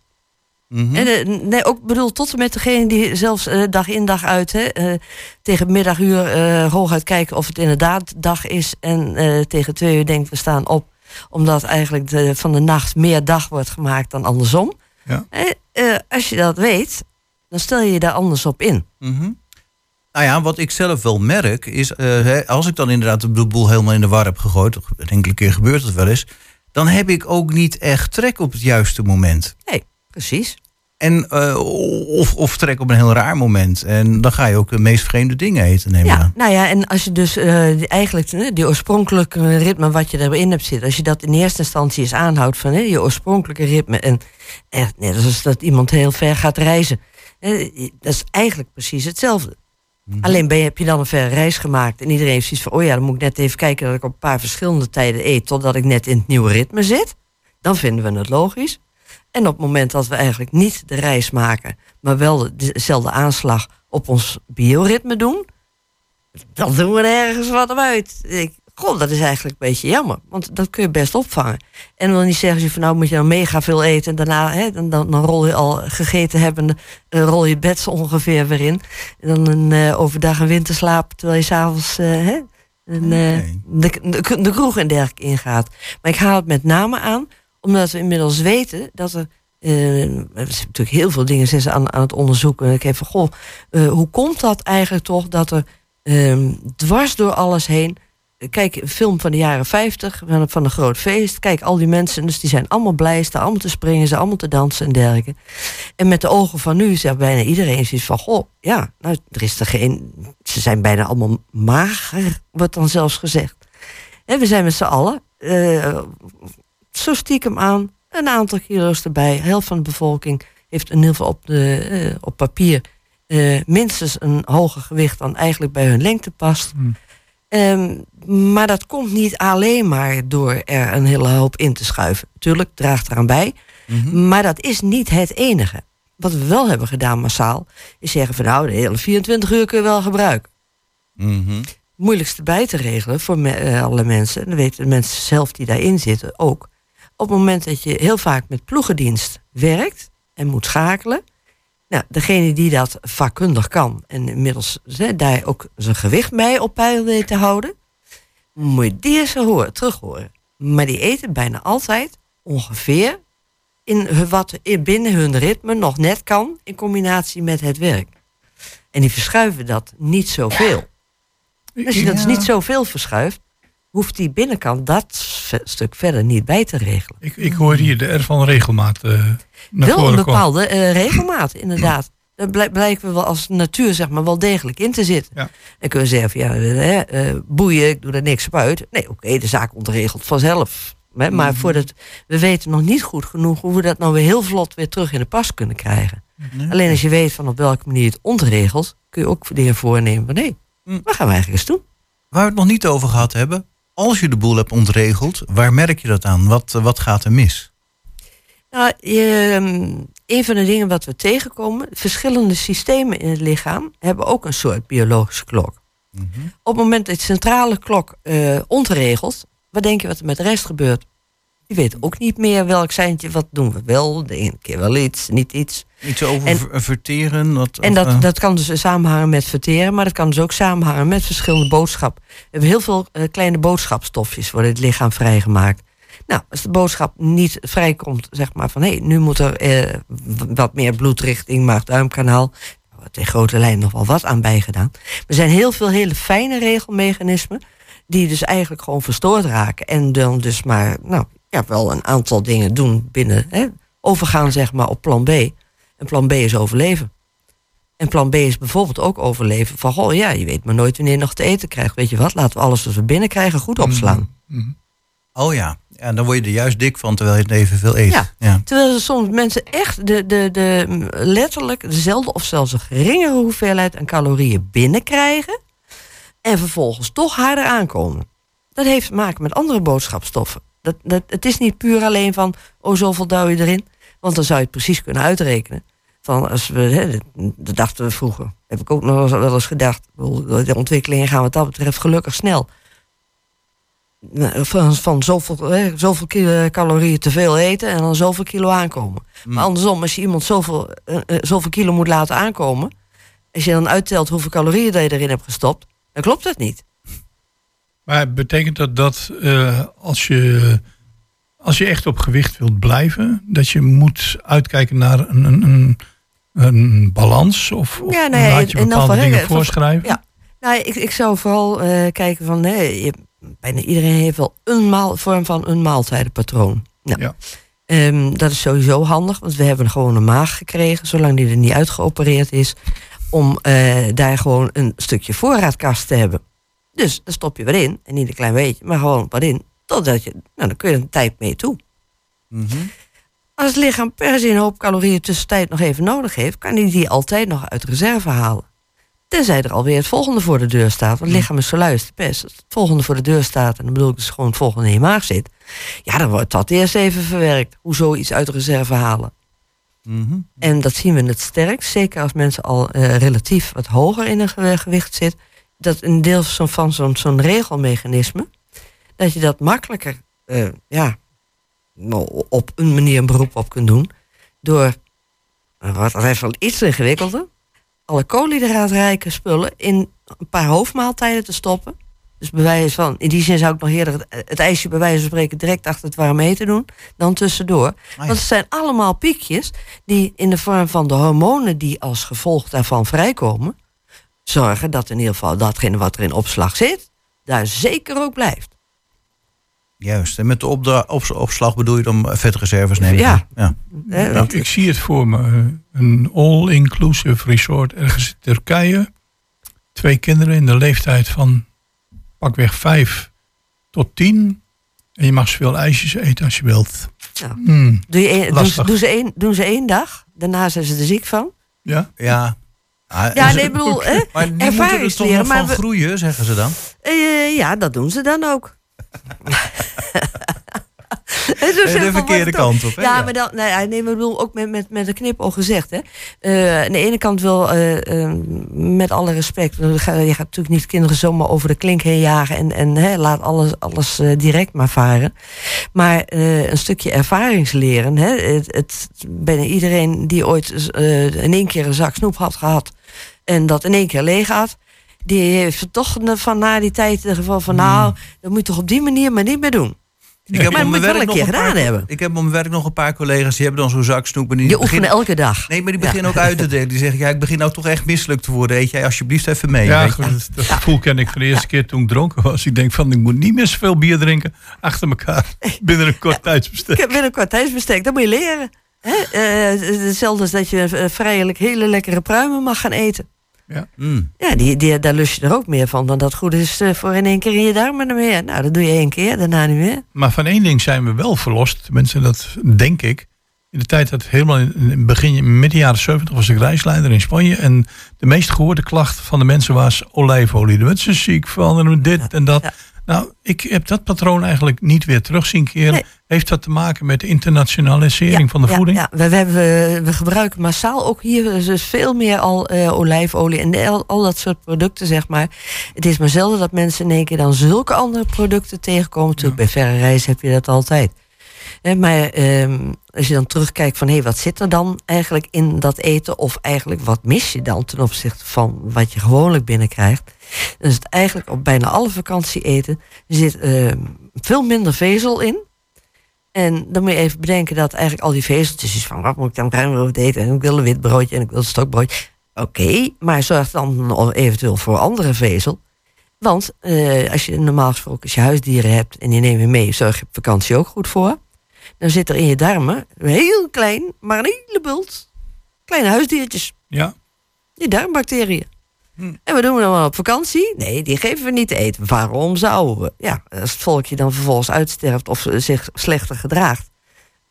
[SPEAKER 6] Mhm.
[SPEAKER 10] En, eh, nee, ook bedoel, tot en met degene die zelfs eh, dag in dag uit hè, eh, tegen middaguur eh hooguit kijken of het inderdaad dag is. En tegen twee uur denkt we staan op. Omdat eigenlijk de, van de nacht meer dag wordt gemaakt dan andersom.
[SPEAKER 5] Ja.
[SPEAKER 10] Als je dat weet, dan stel je je daar anders op in.
[SPEAKER 6] Mhm. Nou ja, wat ik zelf wel merk is, hè, als ik dan inderdaad de boel helemaal in de war heb gegooid, een enkele keer gebeurt het wel eens, dan heb ik ook niet echt trek op het juiste moment.
[SPEAKER 10] Nee, precies.
[SPEAKER 6] En, eh, of, of trek op een heel raar moment. En dan ga je ook de meest vreemde dingen eten, neem ik
[SPEAKER 10] Ja,
[SPEAKER 6] aan.
[SPEAKER 10] nou ja, en als je dus eh, die- eigenlijk eh, die oorspronkelijke ritme wat je erin hebt zitten, als je dat in eerste instantie eens aanhoudt van hè, je oorspronkelijke ritme en echt net als dat iemand heel ver gaat reizen, hè, dat is eigenlijk precies hetzelfde. Alleen ben je, heb je dan een verre reis gemaakt en iedereen heeft zoiets van, oh ja, dan moet ik net even kijken dat ik op een paar verschillende tijden eet totdat ik net in het nieuwe ritme zit. Dan vinden we het logisch. En op het moment dat we eigenlijk niet de reis maken, maar wel de- dezelfde aanslag op ons bioritme doen, dan doen we er ergens wat uit. Ik, goh, dat is eigenlijk een beetje jammer, want dat kun je best opvangen. En dan niet zeggen ze van nou moet je dan mega veel eten en daarna, hè, dan, dan, dan rol je al gegeten hebben, eh, rol je bed zo ongeveer weer in. En dan een eh, overdag een winterslaap terwijl je s'avonds eh, hè, een,
[SPEAKER 6] Oké.
[SPEAKER 10] de, de, de kroeg en dergelijke ingaat. Maar ik haal het met name aan, omdat we inmiddels weten dat er. eh, er zijn natuurlijk heel veel dingen ze aan, aan het onderzoeken. En ik heb van, goh, eh, hoe komt dat eigenlijk toch dat er ehm, dwars door alles heen. Kijk, een film van de jaren 50, van, van een groot feest. Kijk, al die mensen, dus die zijn allemaal blij, staan allemaal te springen, ze allemaal te dansen en dergelijke. En met de ogen van nu zegt bijna iedereen zoiets van: Goh, ja, nou, er is er geen. Ze zijn bijna allemaal mager, wordt dan zelfs gezegd. En we zijn met z'n allen, eh, zo stiekem aan, een aantal kilo's erbij. De helft van de bevolking heeft in ieder geval op, de, eh, op papier eh, minstens een hoger gewicht dan eigenlijk bij hun lengte past.
[SPEAKER 5] Hmm.
[SPEAKER 10] Ehm, maar dat komt niet alleen maar door er een hele hoop in te schuiven. Tuurlijk, draagt eraan bij.
[SPEAKER 6] Mhm.
[SPEAKER 10] Maar dat is niet het enige. Wat we wel hebben gedaan massaal, is zeggen van nou, de hele 24 uur kun je wel gebruiken.
[SPEAKER 6] Mhm.
[SPEAKER 10] Moeilijkste bij te regelen voor me- eh, alle mensen, en dat weten de mensen zelf die daarin zitten ook. Op het moment dat je heel vaak met ploegendienst werkt en moet schakelen. Nou, degene die dat vakkundig kan en inmiddels daar ook zijn gewicht bij op peil weet te houden, moet je die eens horen, terug horen. Maar die eten bijna altijd ongeveer in wat in binnen hun ritme nog net kan in combinatie met het werk. En die verschuiven dat niet zoveel. Als je dat niet zoveel verschuift, hoeft die binnenkant dat stuk verder niet bij te regelen.
[SPEAKER 5] Ik, ik hoor hier de R van regelmaat eh naar
[SPEAKER 10] wel een
[SPEAKER 5] voren komen.
[SPEAKER 10] bepaalde eh, regelmaat, inderdaad. [CLEARS THROAT] Daar blijk- blijken we wel als natuur zeg maar, wel degelijk in te zitten.
[SPEAKER 5] Ja.
[SPEAKER 10] En kunnen we zeggen van ja, eh, boeien, ik doe er niks op uit. Nee, oké, de zaak ontregelt vanzelf. Hè, maar
[SPEAKER 5] Mhm.
[SPEAKER 10] voordat, we weten nog niet goed genoeg hoe we dat nou weer heel vlot weer terug in de pas kunnen krijgen. Alleen als je weet van op welke manier het ontregelt, kun je ook dingen voornemen van nee,
[SPEAKER 6] Mm.
[SPEAKER 10] wat gaan we eigenlijk eens doen?
[SPEAKER 6] Waar we het nog niet over gehad hebben. Als je de boel hebt ontregeld, waar merk je dat aan? Wat, eh, wat gaat er mis?
[SPEAKER 10] Nou, je, ehm, een van de dingen wat we tegenkomen, verschillende systemen in het lichaam hebben ook een soort biologische klok. Op het moment dat de centrale klok eh ontregelt, wat denk je wat er met de rest gebeurt? Die weet ook niet meer welk seintje, wat doen we wel, de ene keer wel iets, niet iets.
[SPEAKER 6] Iets over
[SPEAKER 10] En-
[SPEAKER 6] ver- verteren? Wat,
[SPEAKER 10] En dat,
[SPEAKER 6] eh,
[SPEAKER 10] dat kan dus samenhangen met verteren, maar dat kan dus ook samenhangen met verschillende boodschappen. We hebben heel veel eh, kleine boodschapstofjes worden het lichaam vrijgemaakt. Nou, als de boodschap niet vrijkomt, zeg maar van hé, nu moet er eh, wat meer bloed richting maag-duimkanaal. Er wordt in grote lijnen nog wel wat aan bijgedaan. Er zijn heel veel hele fijne regelmechanismen die dus eigenlijk gewoon verstoord raken. En dan dus maar, nou ja, wel een aantal dingen doen binnen, hè, overgaan zeg maar op plan B. En plan B is overleven. En plan B is bijvoorbeeld ook overleven van, goh, ja, je weet maar nooit wanneer je nog te eten krijgt. Weet je wat, laten we alles wat we binnenkrijgen goed opslaan.
[SPEAKER 6] Oh ja. ja, dan word je er juist dik van terwijl je het even veel eet.
[SPEAKER 10] Ja.
[SPEAKER 6] ja.
[SPEAKER 10] Terwijl er soms mensen echt de, de, de, letterlijk dezelfde of zelfs een geringere hoeveelheid aan calorieën binnenkrijgen. En vervolgens toch harder aankomen. Dat heeft te maken met andere boodschapstoffen. Dat, dat, het is niet puur alleen van, oh zoveel duw je erin. Want dan zou je het precies kunnen uitrekenen. Van als we, hè, dat, dachten we vroeger. Heb ik ook nog wel eens- gedacht. De ontwikkelingen gaan wat dat betreft gelukkig snel. Nou, Van, van zoveel, hè, zoveel kilo calorieën te veel eten en dan zoveel kilo aankomen. Maar andersom, als je iemand zoveel, eh, eh, zoveel kilo moet laten aankomen. Als je dan uittelt hoeveel calorieën je erin hebt gestopt, dan klopt dat niet.
[SPEAKER 5] Maar betekent dat dat eh, als, je, als je echt op gewicht wilt blijven, dat je moet uitkijken naar een, een, een, een balans? Of, of
[SPEAKER 10] Ja, ja,
[SPEAKER 5] laat je bepaalde dingen voorschrijven?
[SPEAKER 10] Ja, nou, ik, ik zou vooral eh, kijken van, nee, je, bijna iedereen heeft wel een maal, vorm van een maaltijdenpatroon. Nou,
[SPEAKER 5] Ja.
[SPEAKER 10] ehm, dat is sowieso handig, want we hebben gewoon een maag gekregen, zolang die er niet uitgeopereerd is, om eh, daar gewoon een stukje voorraadkast te hebben. Dus daar stop je wat in, en niet een klein beetje, maar gewoon wat in, totdat je, nou dan kun je er een tijd mee toe. Als het lichaam per se een hoop calorieën tussentijd nog even nodig heeft, kan hij die altijd nog uit reserve halen. Tenzij er alweer het volgende voor de deur staat. Want het lichaam is zo luister. Als het volgende voor de deur staat, en dan bedoel ik dus gewoon het volgende in je maag zit. Ja, dan wordt dat eerst even verwerkt. Hoe zoiets uit reserve halen. En dat zien we het sterkst, zeker als mensen al eh, relatief wat hoger in een gewi- gewicht zit. Dat een deel van, van zo'n zo'n regelmechanisme, dat je dat makkelijker eh, ja, op een manier een beroep op kunt doen. Door, eh, wat dat wel iets ingewikkelder, alle koolhydraatrijke spullen in een paar hoofdmaaltijden te stoppen. Dus bij wijze van, in die zin zou ik nog eerder het, het ijsje bij wijze van spreken direct achter het warme eten doen, dan tussendoor. Want het zijn allemaal piekjes die in de vorm van de hormonen die als gevolg daarvan vrijkomen, zorgen dat in ieder geval datgene wat er in opslag zit, daar zeker ook blijft.
[SPEAKER 6] Juist. En met de opdra- ops- opslag bedoel je dan vetreserves nemen?
[SPEAKER 10] Ja.
[SPEAKER 6] ja.
[SPEAKER 10] Hè,
[SPEAKER 5] Ik,
[SPEAKER 10] want-
[SPEAKER 5] ik zie het voor me. Een all-inclusive resort ergens in Turkije. Twee kinderen in de leeftijd van pakweg vijf tot tien. En je mag zoveel ijsjes eten als je wilt.
[SPEAKER 10] Ja.
[SPEAKER 5] Hmm,
[SPEAKER 10] Doe je doen, ze één, doen ze één dag, daarna zijn ze er ziek van.
[SPEAKER 5] Ja?
[SPEAKER 6] Ja. Ah,
[SPEAKER 10] Ja, nee, ik bedoel, hè,
[SPEAKER 6] Maar die moeten er toch
[SPEAKER 10] ervaringsleren.
[SPEAKER 6] nog van
[SPEAKER 10] we-
[SPEAKER 6] groeien, zeggen ze dan?
[SPEAKER 10] eh, ja, dat doen ze dan ook. [LAUGHS] [LAUGHS]
[SPEAKER 6] De verkeerde kant op, hè?
[SPEAKER 10] Ja, maar dan, nee, nee, maar bedoel ook met, met, met een knipoog gezegd. Hè. Eh, aan de ene kant wel, eh, eh, met alle respect, je gaat, natuurlijk niet kinderen zomaar over de klink heen jagen en, en hè, laat alles, alles eh, direct maar varen. Maar een stukje ervaringsleren. Hè, het, het, bijna iedereen die ooit in één keer een zak snoep had gehad en dat in één keer leeg had. Die heeft toch van na die tijd het geval van, nou, dat moet je toch op die manier maar niet meer doen.
[SPEAKER 6] Ik heb
[SPEAKER 10] Maar
[SPEAKER 6] op
[SPEAKER 10] moet
[SPEAKER 6] mijn
[SPEAKER 10] wel
[SPEAKER 6] werk
[SPEAKER 10] een
[SPEAKER 6] nog
[SPEAKER 10] keer
[SPEAKER 6] een paar-
[SPEAKER 10] gedaan hebben.
[SPEAKER 6] Ik heb op mijn werk nog een paar collega's die hebben dan zo'n zak snoep. En die
[SPEAKER 10] Je oefent
[SPEAKER 6] beginnen,
[SPEAKER 10] elke dag.
[SPEAKER 6] nee, maar die beginnen ook uit te delen. Die zeggen, ja, ik begin nou toch echt misselijk te worden. Eet jij alsjeblieft even mee.
[SPEAKER 5] Ja, goed, dat, gevoel ken ik van de eerste keer toen ik dronken was. Ik denk van, ik moet niet meer zoveel bier drinken achter elkaar. [LAUGHS] Binnen een kort
[SPEAKER 10] Ik
[SPEAKER 5] tijdsbestek.
[SPEAKER 10] heb binnen een kwartijdsbestek, dat moet je leren. Hè? Eh, hetzelfde als dat je eh, vrijelijk hele lekkere pruimen mag gaan eten.
[SPEAKER 6] Mm.
[SPEAKER 10] Ja, die, die, daar lust je er ook meer van dan dat goed is eh, voor in één keer in je darmen er meer. Nou, dat doe je één keer, daarna niet meer.
[SPEAKER 5] Maar van één ding zijn we wel verlost. Tenminste, dat denk ik. In de tijd dat helemaal in begin, midden jaren 70 was ik reisleider in Spanje. En de meest gehoorde klacht van de mensen was olijfolie. Werd ze ziek van en dit en dat.
[SPEAKER 10] ja.
[SPEAKER 5] Nou, ik heb dat patroon eigenlijk niet weer terug zien keren.
[SPEAKER 10] Nee.
[SPEAKER 5] Heeft dat te maken met de internationalisering van de
[SPEAKER 10] ja,
[SPEAKER 5] voeding?
[SPEAKER 10] Ja, we, we, hebben- we gebruiken massaal ook hier dus veel meer al eh, olijfolie en al, al dat soort producten, zeg maar. Het is maar zelden dat mensen in één keer dan zulke andere producten tegenkomen. Natuurlijk, bij verre reizen heb je dat altijd. Maar ehm, als je dan terugkijkt van, hé, wat zit er dan eigenlijk in dat eten? Of eigenlijk, wat mis je dan ten opzichte van wat je gewoonlijk binnenkrijgt? Dan is het eigenlijk op bijna alle vakantieeten zit ehm, veel minder vezel in. En dan moet je even bedenken dat eigenlijk al die vezeltjes is van wat moet ik dan bruin eten en ik wil een wit broodje en ik wil een stokbroodje. Oké, maar zorg dan eventueel voor andere vezel. Want eh, als je normaal gesproken als je huisdieren hebt en je neemt je mee, zorg je op vakantie ook goed voor. Dan zit er in je darmen heel klein, maar een hele bult kleine huisdiertjes.
[SPEAKER 5] Ja.
[SPEAKER 10] Die darmbacteriën. En wat doen we dan wel op vakantie? Nee, die geven we niet te eten. Waarom zouden we? Ja, als het volkje dan vervolgens uitsterft of zich slechter gedraagt,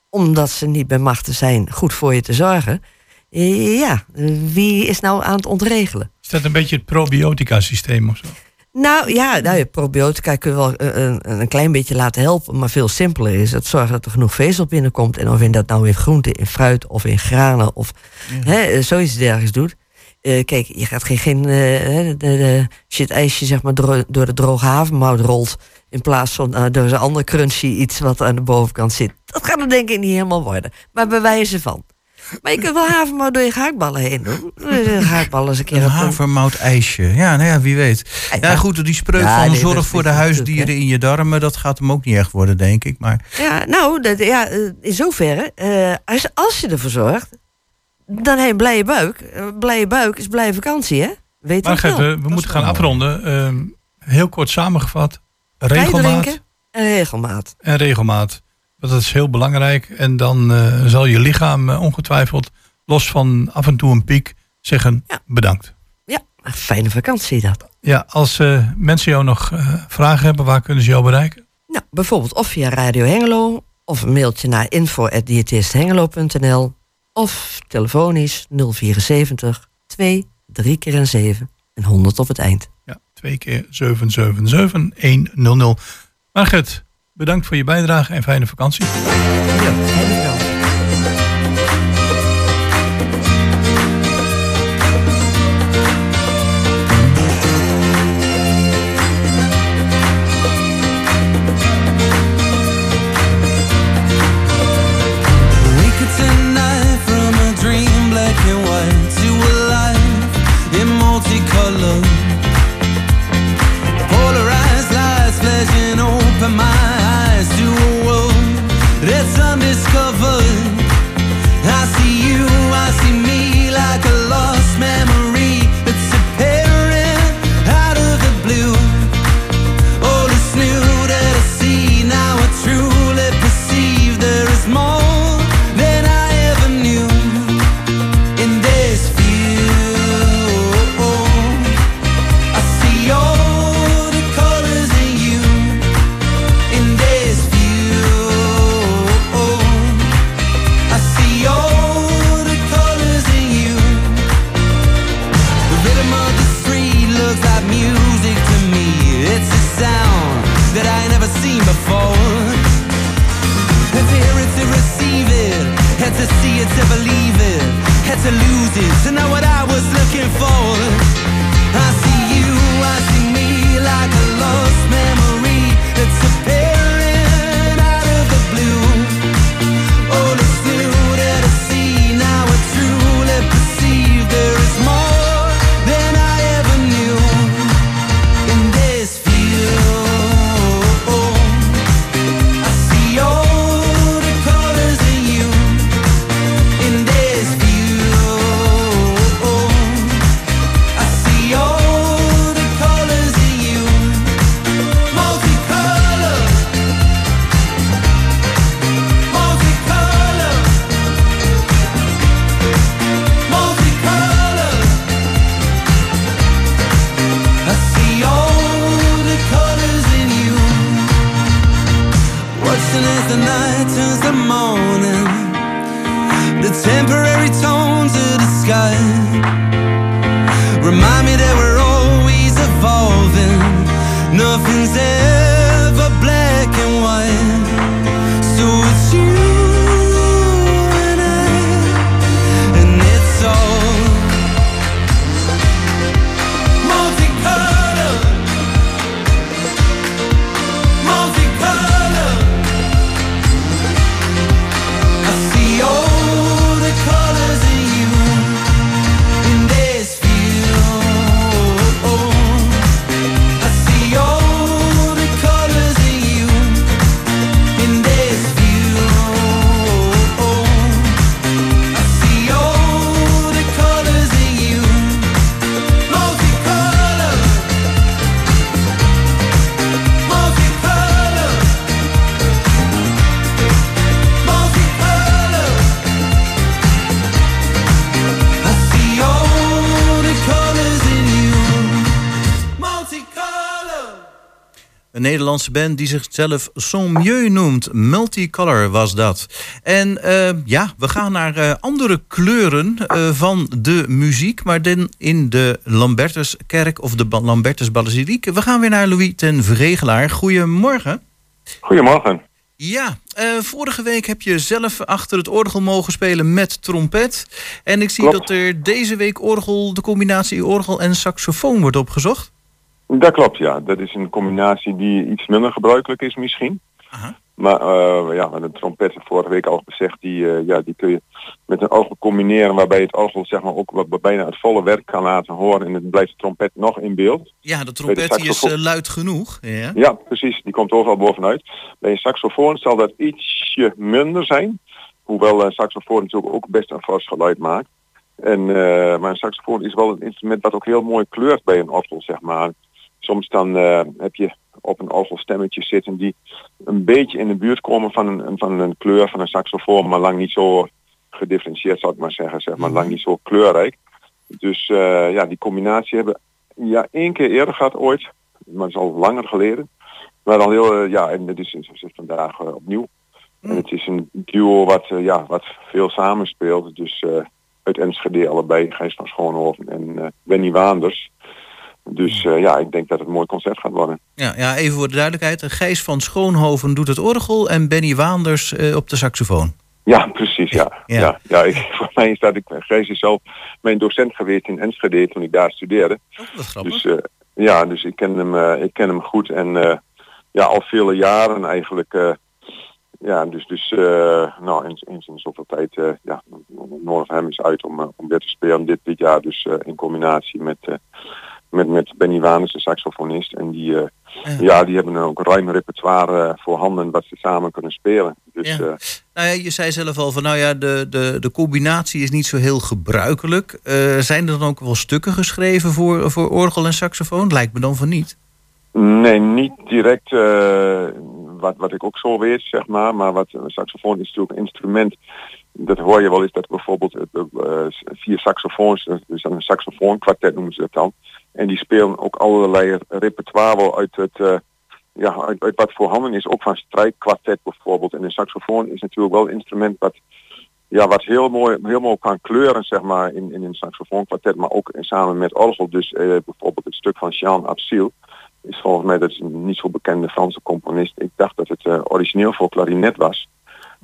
[SPEAKER 10] omdat ze niet bij machten zijn goed voor je te zorgen. Ja, wie is nou aan het ontregelen?
[SPEAKER 5] Is dat een beetje het probiotica systeem of zo?
[SPEAKER 10] Nou ja, nou, ja, probiotica kun je wel eh, een, een klein beetje laten helpen, maar veel simpeler is het zorgen dat er genoeg vezel binnenkomt. En of je dat nou in groente, in fruit of in granen of hè, zoiets dergelijks doet. Eh, kijk, je gaat geen, geen eh, hè, de, het ijsje zeg maar door, door de droge havermout rolt, in plaats van eh, door een ander crunchy iets wat aan de bovenkant zit. Dat gaat er denk ik niet helemaal worden, maar bij wijze van. Maar je kunt wel havermout door je gehaktballen heen doen. Gehaktballen eens een keer
[SPEAKER 6] Een
[SPEAKER 10] op
[SPEAKER 6] havermout ijsje. Ja, nou ja, wie weet. Ja, goed, die spreuk
[SPEAKER 10] Ja,
[SPEAKER 6] van
[SPEAKER 10] nee,
[SPEAKER 6] zorg voor de huisdieren in je darmen, dat gaat hem ook niet echt worden, denk ik. Maar
[SPEAKER 10] Ja, nou, dat, ja, eh, in zoverre, eh, als, als je ervoor zorgt, dan heb je een blije buik. Een blije buik is blije vakantie, hè? Weet je
[SPEAKER 5] Maar
[SPEAKER 10] wel.
[SPEAKER 5] Gert, we, we moeten gaan afronden. Ehm, heel kort samengevat. Regelmaat
[SPEAKER 10] en regelmaat.
[SPEAKER 5] en regelmaat. Want dat is heel belangrijk. En dan eh, zal je lichaam eh, ongetwijfeld, los van af en toe een piek, zeggen
[SPEAKER 10] Ja.
[SPEAKER 5] bedankt.
[SPEAKER 10] Ja, een fijne vakantie dat.
[SPEAKER 5] Ja, als eh, mensen jou nog vragen hebben, waar kunnen ze jou bereiken?
[SPEAKER 10] Nou, bijvoorbeeld of via Radio Hengelo, of een mailtje naar info.diëtisthengelo.nl of telefonisch 074 2 3 keer een 7 en 100 op het eind.
[SPEAKER 5] Ja, twee keer 777 100. Margret, bedankt voor je bijdrage en fijne vakantie.
[SPEAKER 6] Een Nederlandse band die zichzelf Son Mieux noemt. Multicolor was dat. En eh, ja, we gaan naar eh, andere kleuren eh, van de muziek. Maar dan in de Lambertuskerk of de Ba- Lambertus Basiliek. We gaan weer naar Louis ten Vregelaar. Goedemorgen.
[SPEAKER 11] Goedemorgen.
[SPEAKER 6] Ja, eh, vorige week heb je zelf achter het orgel mogen spelen met trompet. En ik zie
[SPEAKER 11] Klopt.
[SPEAKER 6] dat er deze week orgel, de combinatie orgel en saxofoon wordt opgezocht.
[SPEAKER 11] Dat klopt, ja. Dat is een combinatie die iets minder gebruikelijk is misschien. Maar eh, ja, met een trompet vorige week al gezegd, die, eh, ja, die kun je met een orgel combineren waarbij het orgel zeg maar ook wat bijna het volle werk kan laten horen en het blijft de trompet nog in beeld.
[SPEAKER 6] Ja, de
[SPEAKER 11] de
[SPEAKER 6] trompet die is eh, luid genoeg. Ja.
[SPEAKER 11] Ja, precies. Die komt overal bovenuit. Bij een saxofoon zal dat ietsje minder zijn. Hoewel een saxofoon natuurlijk ook best een fors geluid maakt. En, maar een saxofoon is wel een instrument dat ook heel mooi kleurt bij een orgel, zeg maar. Soms dan eh, heb je op een orgel stemmetjes zitten die een beetje in de buurt komen van een, van een kleur van een saxofoon, maar lang niet zo gedifferentieerd zou ik maar zeggen, zeg maar, lang niet zo kleurrijk. Dus eh, ja, die combinatie hebben ja één keer eerder gehad ooit, maar dat is al langer geleden. Maar dan heel, eh, ja, en het is, vandaag opnieuw. En het is een duo wat, ja, wat veel samenspeelt. Dus uit Enschede allebei, Gijs van Schoonhoven en Benny Waanders. Dus eh, ja, ik denk dat het een mooi concert gaat worden.
[SPEAKER 6] Ja, ja, even voor de duidelijkheid. Gijs van Schoonhoven doet het orgel en Benny Waanders eh, op de saxofoon.
[SPEAKER 11] Ja, precies, ja. [LAUGHS]
[SPEAKER 6] Ja.
[SPEAKER 11] ja. ja, ik, [LAUGHS] voor mij is dat, ik, Gijs is zelf mijn docent geweest in Enschede toen ik daar studeerde.
[SPEAKER 6] Wat grappig.
[SPEAKER 11] Dus eh, ja, dus ik ken hem, ik ken hem goed en ja, al vele jaren eigenlijk. ja, dus, dus nou, eens, eens in zoveel tijd, ja, nodig hem is uit om, om weer te spelen dit, dit jaar. Dus in combinatie met, met, met Benny Wanus, de saxofonist. En die, eh, ja. die hebben ook een ruim repertoire eh, voorhanden wat ze samen kunnen spelen. Dus
[SPEAKER 6] Ja.
[SPEAKER 11] eh,
[SPEAKER 6] Nou ja, je zei zelf al van, nou ja, de, de, de combinatie is niet zo heel gebruikelijk. Zijn er dan ook wel stukken geschreven voor, voor orgel en saxofoon? Lijkt me dan van niet.
[SPEAKER 11] Nee, niet direct wat, wat ik ook zo weet, zeg maar. Maar wat een saxofoon is natuurlijk een instrument. Dat hoor je wel eens dat bijvoorbeeld eh, eh, vier saxofoons, eh, dus een saxofoonkwartet noemen ze dat dan. En die spelen ook allerlei repertoire uit het, eh, ja, uit, wat voorhanden is, ook van strijkkwartet bijvoorbeeld. En een saxofoon is natuurlijk wel een instrument wat, ja, wat heel mooi, heel mooi kan kleuren, zeg maar, in, in een saxofoonkwartet, maar ook samen met orgel. Dus bijvoorbeeld het stuk van Jean Absil is volgens mij dat een niet zo bekende Franse componist. Ik dacht dat het origineel voor klarinet was.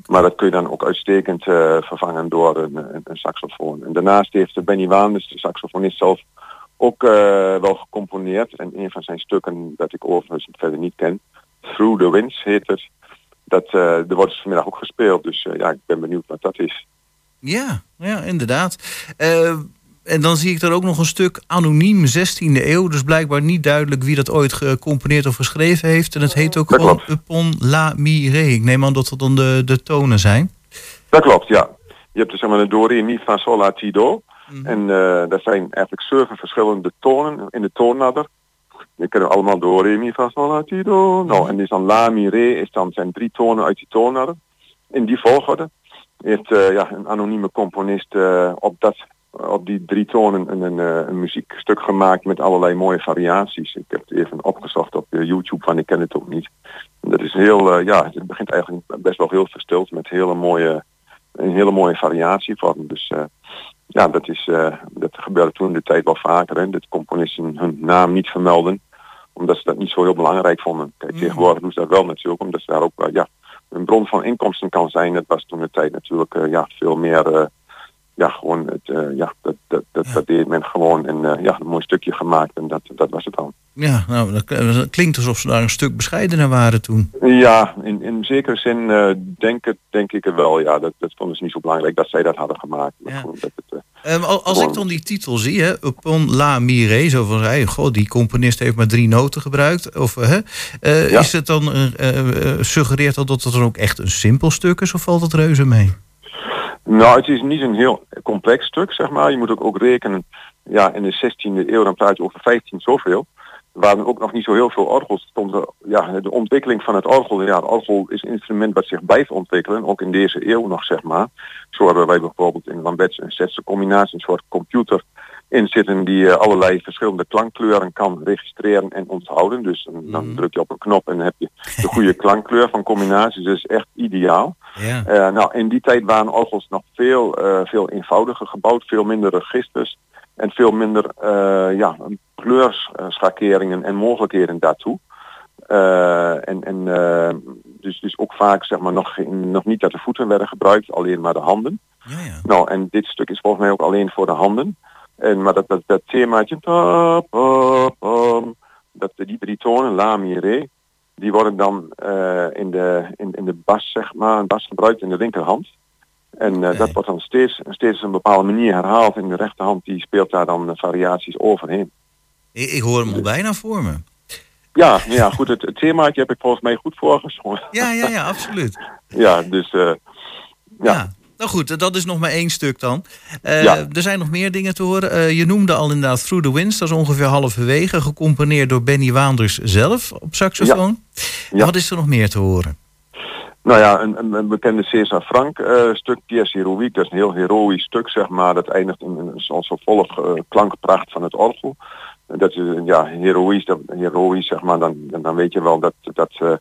[SPEAKER 11] Maar dat kun je dan ook uitstekend eh, vervangen door een, een, saxofoon. En daarnaast heeft Benny Waanders, de saxofonist zelf, ook eh, wel gecomponeerd. En een van zijn stukken dat ik overigens verder niet ken, Through the Winds heet het. Dat, eh er wordt vanmiddag ook gespeeld. Dus ja, ik ben benieuwd wat dat is.
[SPEAKER 6] Ja, ja inderdaad. En dan zie ik er ook nog een stuk anoniem 16e eeuw. Dus blijkbaar niet duidelijk wie dat ooit gecomponeerd of geschreven heeft. En het heet ook
[SPEAKER 11] Dat
[SPEAKER 6] gewoon
[SPEAKER 11] klopt.
[SPEAKER 6] Upon la Mire. Ik neem aan dat dat dan de, de tonen zijn.
[SPEAKER 11] Dat klopt, ja. Je hebt dus zeg maar een do, re, mi, fa, sol, la, ti, do. En eh dat zijn eigenlijk zeven verschillende tonen in de toonladder. Je kennen allemaal do, re, mi, fa, sol, la, ti, do. Nou, en dus dan la, mi, re is dan zijn drie tonen uit die toonladder. In die volgorde heeft eh, ja, een anonieme componist eh, op dat op die drie tonen een, een, eh, een muziekstuk gemaakt met allerlei mooie variaties. Ik heb het even opgezocht op eh, YouTube, want ik ken het ook niet. En dat is heel, eh, ja, het begint eigenlijk best wel heel verstild met hele mooie, een hele mooie variatievorm. Dus eh, ja, dat, is, eh, dat gebeurde toen de tijd wel vaker. Hè, dat componisten hun naam niet vermelden, omdat ze dat niet zo heel belangrijk vonden. Kijk, tegenwoordig doen ze dat wel natuurlijk, omdat ze daar ook eh, ja, een bron van inkomsten kan zijn. Dat was toen de tijd natuurlijk eh, ja, veel meer... ja, gewoon het, eh, ja, dat, dat, dat, dat deed men gewoon en eh, ja, een mooi stukje gemaakt en dat, dat was het dan.
[SPEAKER 6] Ja, nou, dat klinkt alsof ze daar een stuk bescheidener waren toen.
[SPEAKER 11] Ja, in, in zekere zin eh, denk, het, denk ik het wel. Ja, dat, dat vonden ze niet zo belangrijk dat zij dat hadden gemaakt. Gewoon dat het, eh,
[SPEAKER 6] Ehm, al- als ik dan die titel zie, hè, Upon la Mire, zo van, hey, god, die componist heeft maar drie noten gebruikt. Of, hè,
[SPEAKER 11] Ja.
[SPEAKER 6] Is het dan, suggereert dat dat het dan ook echt een simpel stuk is, of valt het reuze mee?
[SPEAKER 11] Nou, het is niet een heel complex stuk, zeg maar. Je moet ook, ook rekenen, ja, in de 16e eeuw, dan praat je over 15 zoveel. Er waren ook nog niet zo heel veel orgels. Stond er, ja, de ontwikkeling van het orgel, ja, het orgel is een instrument wat zich blijft ontwikkelen, ook in deze eeuw nog, zeg maar. Zo hebben wij bijvoorbeeld in Lambert's en Zetse combinatie een soort computer in zitten die eh, allerlei verschillende klankkleuren kan registreren en onthouden. Dus dan, dan druk je op een knop en dan heb je de goede [LAUGHS] klankkleur van combinaties. Dat is echt ideaal.
[SPEAKER 6] Ja.
[SPEAKER 11] Eh, nou, in die tijd waren orgels nog veel, eh, veel eenvoudiger gebouwd, veel minder registers en veel minder ja, kleurschakeringen en mogelijkheden daartoe. En en dus, dus ook vaak zeg maar nog, geen- nog niet dat de voeten werden gebruikt, alleen maar de handen. Nou, en dit stuk is volgens mij ook alleen voor de handen. En, maar dat, dat, dat themaatje, pa, pa, pam, dat, die drie tonen, la, mi, re, die worden dan eh, in, de, in, in de bas, zeg maar, een bas gebruikt in de linkerhand. En eh, dat wordt dan steeds, steeds op een bepaalde manier herhaald. En de rechterhand die speelt daar dan variaties overheen.
[SPEAKER 6] Ik, ik hoor hem al bijna voor me.
[SPEAKER 11] Ja, nou ja, goed, het, het themaatje heb ik volgens mij goed voorgezongen.
[SPEAKER 6] Ja, ja, ja, absoluut.
[SPEAKER 11] Ja, dus eh, ja.
[SPEAKER 6] Nou goed, dat is nog maar één stuk dan. Eh,
[SPEAKER 11] Ja.
[SPEAKER 6] Er zijn nog meer dingen te horen. Eh, je noemde al inderdaad Through the Winds, dat is ongeveer halverwege, gecomponeerd door Benny Waanders zelf op saxofoon. Wat is er nog meer te horen?
[SPEAKER 11] Nou ja, een, een, een bekende César Frank eh, stuk, Piers Heroïque, dat is een heel heroïsch stuk, zeg maar. Dat eindigt in een zo, volle klankpracht van het orgel. Dat is, ja, heroïsch, dat, heroïsch, zeg maar, dan, dan weet je wel dat, dat,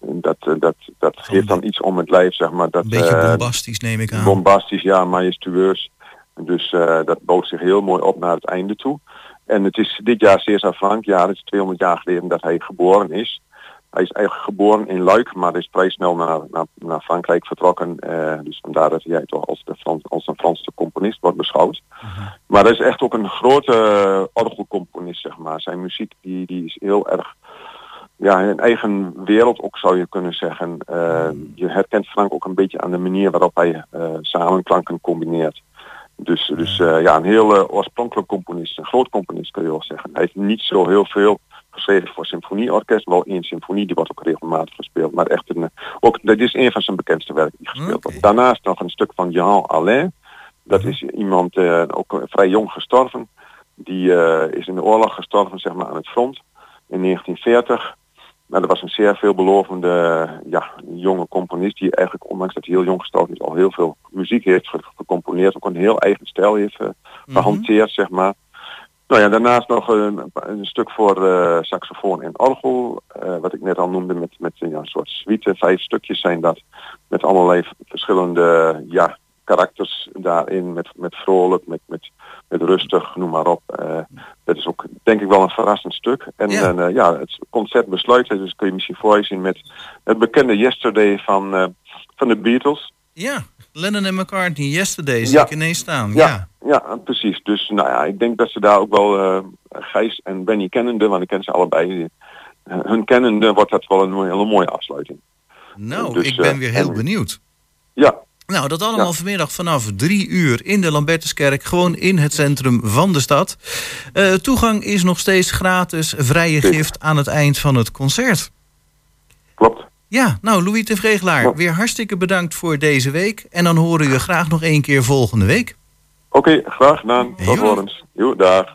[SPEAKER 11] dat, eh, dat, dat geeft dan iets om het lijf, zeg maar. Dat,
[SPEAKER 6] Een beetje
[SPEAKER 11] eh,
[SPEAKER 6] bombastisch neem ik aan.
[SPEAKER 11] Bombastisch, ja, majestueus. Dus eh, dat bouwt zich heel mooi op naar het einde toe. En het is dit jaar César Frank, ja, het is 200 jaar geleden dat hij geboren is. Hij is eigenlijk geboren in Luik, maar is vrij snel naar, naar, naar Frankrijk vertrokken. Dus vandaar dat hij toch als, de Frans, als een Franse componist wordt beschouwd. Maar hij is echt ook een grote orgelcomponist, zeg maar. Zijn muziek die, die is heel erg ja, een eigen wereld ook zou je kunnen zeggen. Eh, je herkent Frank ook een beetje aan de manier waarop hij eh samenklanken combineert. Dus, dus eh, ja, een heel oorspronkelijk componist, een groot componist kun je wel zeggen. Hij heeft niet zo heel veel geschreven voor symfonieorkest, wel één symfonie, die wordt ook regelmatig gespeeld. Maar echt een, ook, dat is een van zijn bekendste werken die gespeeld wordt. Daarnaast nog een stuk van Jean Alain. Dat is iemand ook vrij jong gestorven. Die is in de oorlog gestorven, zeg maar, aan het front in 1940. Maar dat was een zeer veelbelovende ja, jonge componist die eigenlijk, ondanks dat hij heel jong gestorven is, al heel veel muziek heeft ge- gecomponeerd. Ook een heel eigen stijl heeft eh, gehanteerd, zeg maar. Nou ja, daarnaast nog een, een stuk voor eh, saxofoon en orgel, eh, wat ik net al noemde, met, met ja, een soort suite. Vijf stukjes zijn dat, met allerlei verschillende ja, karakters daarin, met, met vrolijk, met, met, met rustig, noem maar op. Eh, dat is ook denk ik wel een verrassend stuk. En
[SPEAKER 6] Ja.
[SPEAKER 11] ja, ja het concert besluit, dus kun je misschien voor je zien met het bekende Yesterday van, eh, van de Beatles.
[SPEAKER 6] Ja, Lennon en McCartney, Yesterday, zie
[SPEAKER 11] Ja.
[SPEAKER 6] ik ineens staan. Ja.
[SPEAKER 11] Ja, ja, precies. Dus nou ja, ik denk dat ze daar ook wel eh Gijs en Benny kennende, want ik ken ze allebei. eh, hun kennende wordt dat wel een hele mooie afsluiting.
[SPEAKER 6] Nou,
[SPEAKER 11] Dus,
[SPEAKER 6] ik ben
[SPEAKER 11] eh,
[SPEAKER 6] weer heel
[SPEAKER 11] en-
[SPEAKER 6] benieuwd.
[SPEAKER 11] Ja.
[SPEAKER 6] Nou, dat allemaal
[SPEAKER 11] Ja.
[SPEAKER 6] vanmiddag vanaf drie uur in de Lambertuskerk, gewoon in het centrum van de stad. Eh, toegang is nog steeds gratis, vrije gift aan het eind van het concert.
[SPEAKER 11] Klopt.
[SPEAKER 6] Ja, nou, Louis de Vreegelaar, weer hartstikke bedankt voor deze week. En dan horen we je graag nog één keer volgende week.
[SPEAKER 11] Oké, graag gedaan. Tot horens. Jo, dag.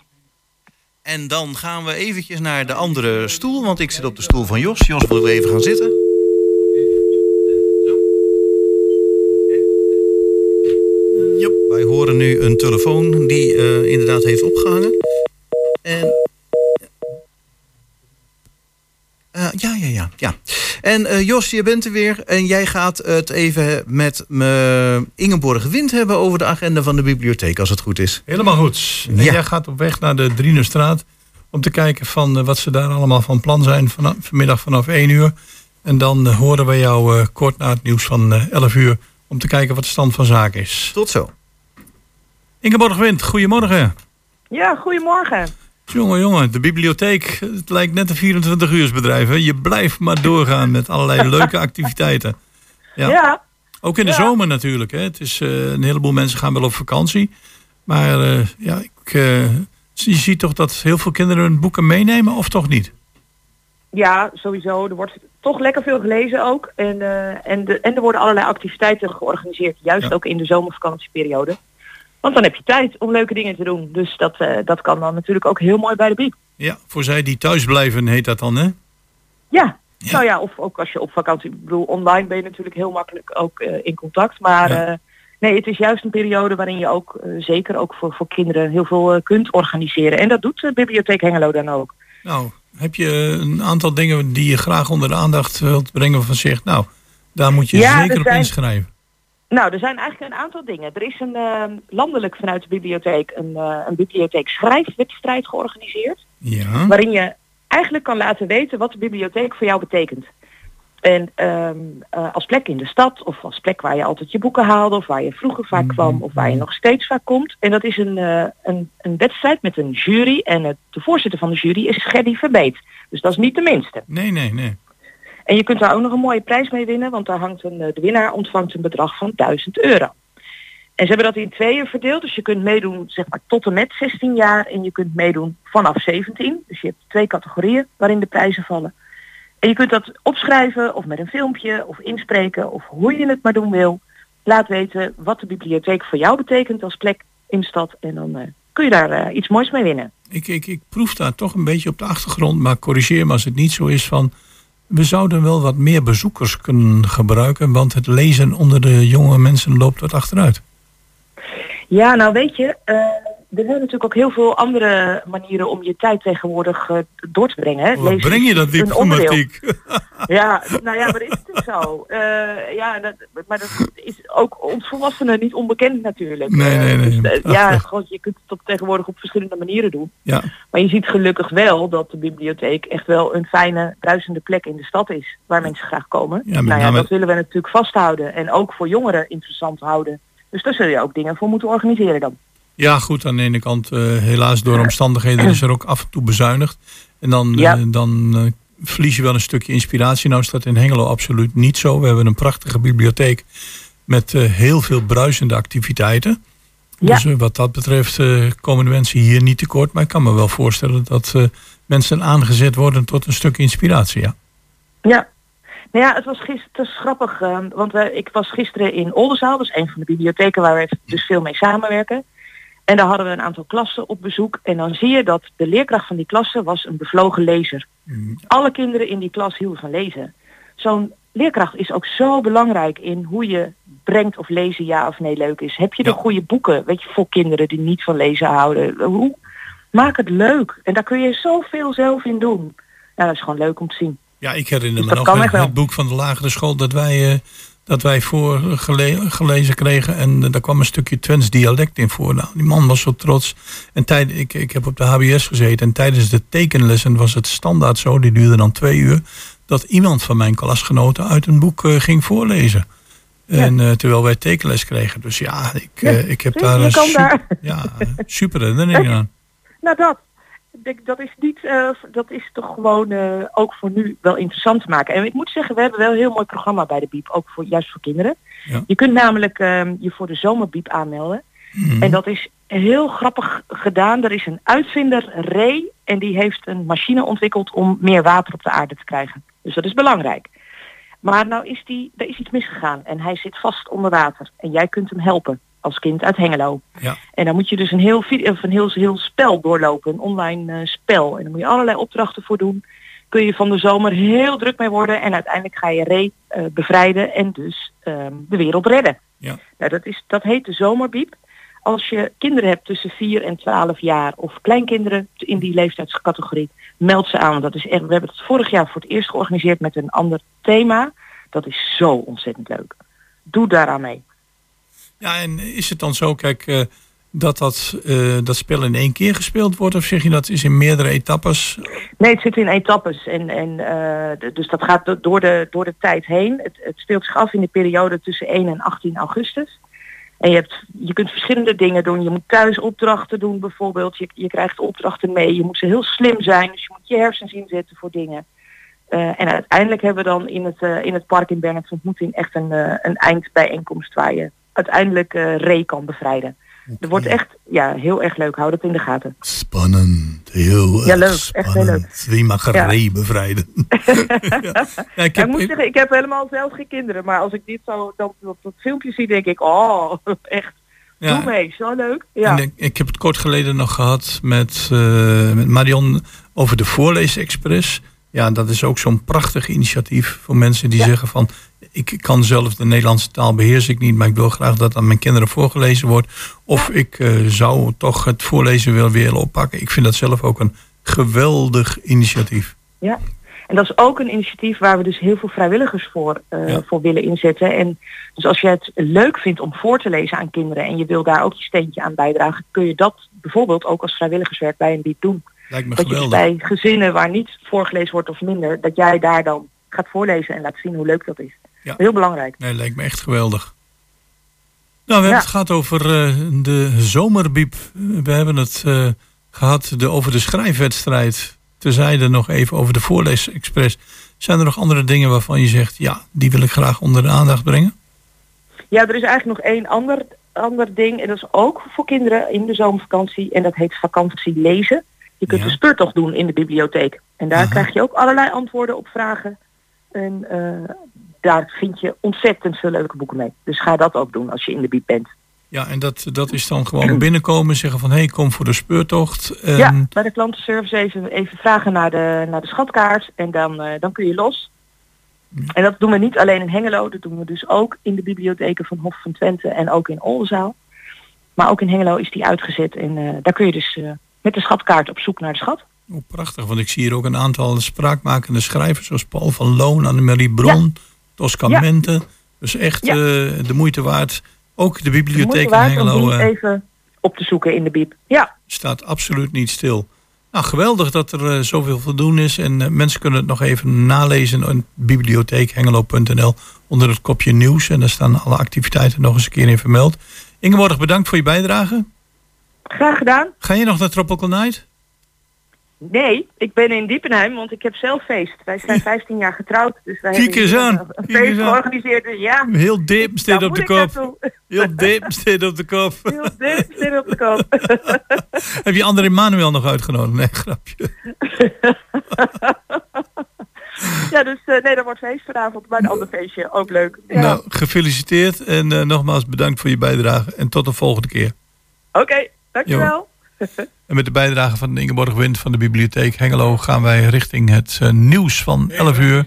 [SPEAKER 6] En dan gaan we eventjes naar de andere stoel, want ik zit op de stoel van Jos. Jos, wil even gaan zitten? Jop. wij horen nu een telefoon die eh, inderdaad heeft opgehangen. En... Eh, ja, ja, ja, ja. En eh, Jos, je bent er weer. En jij gaat het even met me Ingeborg Wind hebben over de agenda van de bibliotheek, als het goed is.
[SPEAKER 5] Helemaal goed. En
[SPEAKER 6] Ja.
[SPEAKER 5] jij gaat op weg naar de Drienerstraat om te kijken van wat ze daar allemaal van plan zijn vanaf, vanmiddag vanaf 1 uur. En dan horen wij jou kort na het nieuws van eh, 11 uur om te kijken wat de stand van zaken is.
[SPEAKER 6] Tot zo.
[SPEAKER 5] Ingeborg Wind, goedemorgen.
[SPEAKER 12] Ja, goedemorgen.
[SPEAKER 5] Jongen, jongen, de bibliotheek, het lijkt net een 24 uursbedrijf. Hè? Je blijft maar doorgaan met allerlei [LAUGHS] leuke activiteiten. Ja.
[SPEAKER 12] Ja.
[SPEAKER 5] Ook in de
[SPEAKER 12] Ja.
[SPEAKER 5] zomer natuurlijk. Hè? Het is, eh, een heleboel mensen gaan wel op vakantie. Maar eh, ja, ik, eh, je ziet toch dat heel veel kinderen hun boeken meenemen of toch niet?
[SPEAKER 12] Ja, sowieso. Er wordt toch lekker veel gelezen ook. En, eh, en, de, en er worden allerlei activiteiten georganiseerd, juist
[SPEAKER 5] Ja.
[SPEAKER 12] ook in de zomervakantieperiode. Want dan heb je tijd om leuke dingen te doen. Dus dat, eh, dat kan dan natuurlijk ook heel mooi bij de bieb.
[SPEAKER 5] Ja, voor zij die thuis blijven heet dat dan, hè?
[SPEAKER 12] Ja. Nou ja, of ook als je op vakantie, ik bedoel, online ben je natuurlijk heel makkelijk ook eh, in contact. Maar
[SPEAKER 5] Ja.
[SPEAKER 12] nee, het is juist een periode waarin je ook, zeker ook voor, voor kinderen, heel veel kunt organiseren. En dat doet de Bibliotheek Hengelo dan ook.
[SPEAKER 5] Nou, heb je een aantal dingen die je graag onder de aandacht wilt brengen van zegt, nou, daar moet je
[SPEAKER 12] Ja, er
[SPEAKER 5] zeker op
[SPEAKER 12] zijn-
[SPEAKER 5] inschrijven.
[SPEAKER 12] Nou, er zijn eigenlijk een aantal dingen. Er is een eh, landelijk vanuit de bibliotheek een, eh, een bibliotheek schrijfwedstrijd georganiseerd.
[SPEAKER 5] Ja.
[SPEAKER 12] Waarin je eigenlijk kan laten weten wat de bibliotheek voor jou betekent. En ehm, eh, als plek in de stad of als plek waar je altijd je boeken haalde of waar je vroeger vaak kwam of waar je nog steeds vaak komt. En dat is een, eh, een, een wedstrijd met een jury en het, de voorzitter van de jury is Gerdy Verbeet. Dus dat is niet de minste.
[SPEAKER 5] Nee, nee, nee.
[SPEAKER 12] En je kunt daar ook nog een mooie prijs mee winnen, want daar hangt een, eh, de winnaar ontvangt een bedrag van 1000 euro. En ze hebben dat in tweeën verdeeld, dus je kunt meedoen zeg maar tot en met 16 jaar en je kunt meedoen vanaf 17. Dus je hebt twee categorieën waarin de prijzen vallen. En je kunt dat opschrijven of met een filmpje of inspreken of hoe je het maar doen wil. Laat weten wat de bibliotheek voor jou betekent als plek in de stad en dan eh, kun je daar eh, iets moois mee winnen.
[SPEAKER 5] Ik, ik, ik proef daar toch een beetje op de achtergrond, maar corrigeer me als het niet zo is van... We zouden wel wat meer bezoekers kunnen gebruiken, want het lezen onder de jonge mensen loopt wat achteruit.
[SPEAKER 12] Ja, nou weet je, eh, er zijn natuurlijk ook heel veel andere manieren om je tijd tegenwoordig eh, door te brengen.
[SPEAKER 5] Wat
[SPEAKER 12] Lezen
[SPEAKER 5] breng je dat diplomatiek?
[SPEAKER 12] Ja, nou ja, maar dat is het zo. Eh, ja, dat, maar dat is ook ons volwassenen niet onbekend natuurlijk.
[SPEAKER 5] Nee, nee, nee.
[SPEAKER 12] Dus, eh, ja, je kunt het op tegenwoordig op verschillende manieren doen.
[SPEAKER 5] Ja,
[SPEAKER 12] Maar je ziet gelukkig wel dat de bibliotheek echt wel een fijne, bruisende plek in de stad is. Waar mensen graag komen.
[SPEAKER 5] Ja,
[SPEAKER 12] nou ja, dat willen we natuurlijk vasthouden. En ook voor jongeren interessant houden. Dus daar zul je ook dingen voor moeten organiseren dan.
[SPEAKER 5] Ja goed, aan de ene kant eh, helaas door omstandigheden is er ook af en toe bezuinigd. En dan,
[SPEAKER 12] Ja.
[SPEAKER 5] eh, dan eh, verlies je wel een stukje inspiratie. Nou is dat in Hengelo absoluut niet zo. We hebben een prachtige bibliotheek met heel veel bruisende activiteiten.
[SPEAKER 12] Ja.
[SPEAKER 5] Dus wat dat betreft komen de mensen hier niet tekort. Maar ik kan me wel voorstellen dat mensen aangezet worden tot een stuk inspiratie. Ja.
[SPEAKER 12] Ja. Nou ja, het was gisteren grappig, want ik was gisteren in Oldenzaal, dat is een van de bibliotheken waar we dus veel mee samenwerken. En daar hadden we een aantal klassen op bezoek. En dan zie je dat de leerkracht van die klasse was een bevlogen lezer. Alle kinderen in die klas hielden van lezen. Zo'n leerkracht is ook zo belangrijk in hoe je brengt of lezen ja of nee leuk is. Heb je de
[SPEAKER 5] Ja.
[SPEAKER 12] goede boeken, weet je, voor kinderen die niet van lezen houden? Hoe? Maak het leuk. En daar kun je zoveel zelf in doen. Ja, dat is gewoon leuk om te zien.
[SPEAKER 5] Ja, ik herinner
[SPEAKER 12] Dus
[SPEAKER 5] me nog
[SPEAKER 12] wel.
[SPEAKER 5] het boek van de lagere school dat wij, eh, dat wij voor gele- gelezen kregen. En eh, daar kwam een stukje Twents dialect in voor. Nou, die man was zo trots. En tijd, ik, ik heb op de HBS gezeten. En tijdens de tekenlessen was het standaard zo, die duurde dan twee uur. Dat iemand van mijn klasgenoten uit een boek eh, ging voorlezen. En eh, terwijl wij tekenles kregen. Dus ja, ik, eh, ik heb daar
[SPEAKER 12] je
[SPEAKER 5] een
[SPEAKER 12] kan
[SPEAKER 5] super,
[SPEAKER 12] daar.
[SPEAKER 5] ja, super herinnering [LAUGHS] aan.
[SPEAKER 12] Nou dat. Ik denk, dat is niet, eh, dat is toch gewoon eh, ook voor nu wel interessant te maken. En ik moet zeggen, we hebben wel een heel mooi programma bij de Biep, ook voor, juist voor kinderen.
[SPEAKER 5] Ja.
[SPEAKER 12] Je kunt namelijk ehm, je voor de zomerbiep aanmelden.
[SPEAKER 5] Mhm.
[SPEAKER 12] En dat is heel grappig gedaan. Er is een uitvinder, Ray, en die heeft een machine ontwikkeld om meer water op de aarde te krijgen. Dus dat is belangrijk. Maar nou is die, er is iets misgegaan en hij zit vast onder water. En jij kunt hem helpen als kind uit Hengelo.
[SPEAKER 5] Ja.
[SPEAKER 12] En dan moet je dus een heel, video, of een heel, heel spel doorlopen, een online eh, spel. En dan moet je allerlei opdrachten voor doen. Kun je van de zomer heel druk mee worden en uiteindelijk ga je Ray eh, bevrijden en dus ehm, de wereld redden.
[SPEAKER 5] Ja.
[SPEAKER 12] Nou, dat, is, dat heet de zomerbiep. als je kinderen hebt tussen 4 en 12 jaar of kleinkinderen in die leeftijdscategorie, meld ze aan. Want dat is echt, we hebben het vorig jaar voor het eerst georganiseerd met een ander thema. Dat is zo ontzettend leuk. Doe daaraan mee.
[SPEAKER 5] Ja, en is het dan zo, kijk, eh, dat dat, eh, dat spel in één keer gespeeld wordt? Of zeg je dat is in meerdere etappes?
[SPEAKER 12] Nee, het zit in etappes. En, en, eh, dus dat gaat do- door de, door de tijd heen. Het, het speelt zich af in de periode tussen 1 en 18 augustus. En je, hebt, je kunt verschillende dingen doen. Je moet thuis opdrachten doen bijvoorbeeld. Je, je krijgt opdrachten mee. Je moet ze heel slim zijn. Dus je moet je hersens inzetten voor dingen. En uiteindelijk hebben we dan in het, in het park in Bernhard's ontmoeting echt een, een eindbijeenkomst waar je uiteindelijk eh Ray kan bevrijden. Er wordt echt ja, heel erg leuk. Hou dat in de gaten.
[SPEAKER 5] Spannend, heel
[SPEAKER 12] Ja,
[SPEAKER 5] erg
[SPEAKER 12] leuk. Echt heel leuk.
[SPEAKER 5] spannend. Wie mag
[SPEAKER 12] Ja.
[SPEAKER 5] Ray bevrijden? ja. [LAUGHS] Ja, ik heb,
[SPEAKER 12] ik moet zeggen, ik heb helemaal zelf geen kinderen. Maar als ik dit zo op dat filmpje zie, denk ik, oh, [LAUGHS] echt,
[SPEAKER 5] Ja.
[SPEAKER 12] doe mee, zo leuk. Ja.
[SPEAKER 5] Ik, ik heb het kort geleden nog gehad met, eh, met Marion over de Voorleesexpress. Ja, dat is ook zo'n prachtig initiatief voor mensen die zeggen van... ik kan zelf de Nederlandse taal beheers ik niet... maar ik wil graag dat aan mijn kinderen voorgelezen wordt. Of ik eh, zou toch het voorlezen willen willen oppakken. Ik vind dat zelf ook een geweldig initiatief.
[SPEAKER 12] Ja. En dat is ook een initiatief waar we dus heel veel vrijwilligers voor, eh, voor willen inzetten. En dus als je het leuk vindt om voor te lezen aan kinderen en je wil daar ook je steentje aan bijdragen, kun je dat bijvoorbeeld ook als vrijwilligerswerk bij een bied doen.
[SPEAKER 5] Lijkt me
[SPEAKER 12] dat je dus
[SPEAKER 5] geweldig.
[SPEAKER 12] bij gezinnen waar niet voorgelezen wordt of minder, dat jij daar dan gaat voorlezen en laat zien hoe leuk dat is.
[SPEAKER 5] Ja.
[SPEAKER 12] Heel belangrijk.
[SPEAKER 5] Nee, lijkt me echt geweldig. Nou, we hebben het gehad over eh, de zomerbiep. We hebben het eh, gehad de, over de schrijfwedstrijd. Terzijde nog even over de voorleesexpress. Zijn er nog andere dingen waarvan je zegt... ja, die wil ik graag onder de aandacht brengen?
[SPEAKER 12] Ja, er is eigenlijk nog één ander, ander ding. En dat is ook voor kinderen in de zomervakantie. En dat heet vakantie lezen. Je kunt
[SPEAKER 5] Ja.
[SPEAKER 12] een speurtocht doen in de bibliotheek. En daar
[SPEAKER 5] Aha.
[SPEAKER 12] krijg je ook allerlei antwoorden op vragen. En eh, daar vind je ontzettend veel leuke boeken mee. Dus ga dat ook doen als je in de bieb bent.
[SPEAKER 5] Ja, en dat, dat is dan gewoon binnenkomen. Zeggen van, hé, hey, kom voor de speurtocht. En,
[SPEAKER 12] Ja, bij de klantenservice even, even vragen naar de, naar de schatkaart. En dan, eh, dan kun je los. En dat doen we niet alleen in Hengelo. Dat doen we dus ook in de bibliotheken van Hof van Twente en ook in Oldenzaal. Maar ook in Hengelo is die uitgezet. En eh, daar kun je dus eh, met de schatkaart op zoek naar de schat.
[SPEAKER 5] Oh, prachtig, want ik zie hier ook een aantal spraakmakende schrijvers... zoals Paul van Loon, Annemarie Bron, Tosca
[SPEAKER 12] Ja.
[SPEAKER 5] Mente. Dus echt
[SPEAKER 12] Ja.
[SPEAKER 5] eh, de moeite waard. Ook de bibliotheek in Hengelo... eh,
[SPEAKER 12] even op te zoeken in de bieb. Ja,
[SPEAKER 5] staat absoluut niet stil. Nou, geweldig dat er eh, zoveel te doen is. En mensen kunnen het nog even nalezen in bibliotheekhengelo.nl onder het kopje nieuws. En daar staan alle activiteiten nog eens een keer in vermeld. Ingeborg, bedankt voor je bijdrage.
[SPEAKER 12] graag gedaan.
[SPEAKER 5] Ga je nog naar Tropical Night?
[SPEAKER 12] Nee, ik ben in Diepenheim, want ik heb zelf feest. Wij zijn 15 jaar getrouwd, dus wij
[SPEAKER 5] Kijk
[SPEAKER 12] hebben
[SPEAKER 5] aan,
[SPEAKER 12] een, feest
[SPEAKER 5] aan.
[SPEAKER 12] georganiseerd. Dus ja,
[SPEAKER 5] Heel
[SPEAKER 12] daar
[SPEAKER 5] op de kop. [LAUGHS] Heel diep staat op de kop.
[SPEAKER 12] Heel zit op de kop.
[SPEAKER 5] Heb je André Manuel nog uitgenodigd? Nee, grapje. [LAUGHS]
[SPEAKER 12] ja, dus eh, nee, dat wordt feest vanavond bij een ander feestje. Ook leuk. Ja.
[SPEAKER 5] Nou, gefeliciteerd. En eh, nogmaals bedankt voor je bijdrage. En tot de volgende keer.
[SPEAKER 12] Oké, dankjewel. [LAUGHS]
[SPEAKER 5] En met de bijdrage van Ingeborg Wind van de Bibliotheek Hengelo gaan wij richting het eh, nieuws van 11 uur.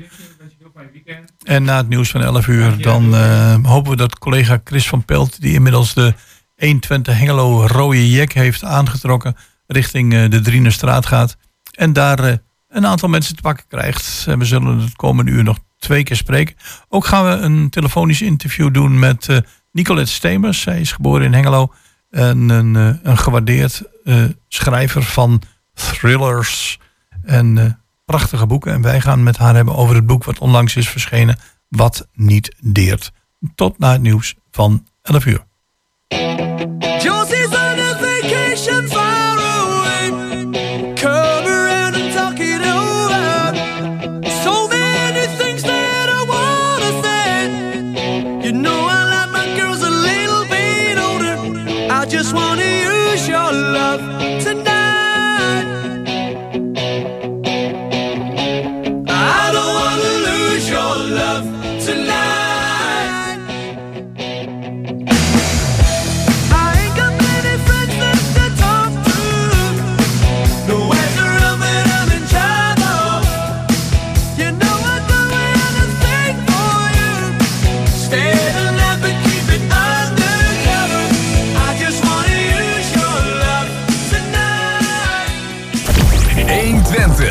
[SPEAKER 5] En na het nieuws van 11 uur dan eh, hopen we dat collega Chris van Pelt, die inmiddels de 120 Hengelo rode jek heeft aangetrokken, richting eh, de Drienerstraat gaat. En daar een aantal mensen te pakken krijgt. En we zullen het komende uur nog twee keer spreken. Ook gaan we een telefonisch interview doen met Nicolette Stemers. Zij is geboren in Hengelo. En een, een gewaardeerd schrijver van thrillers en eh, prachtige boeken. En wij gaan met haar hebben over het boek wat onlangs is verschenen. Wat niet deert. Tot na het nieuws van 11 uur.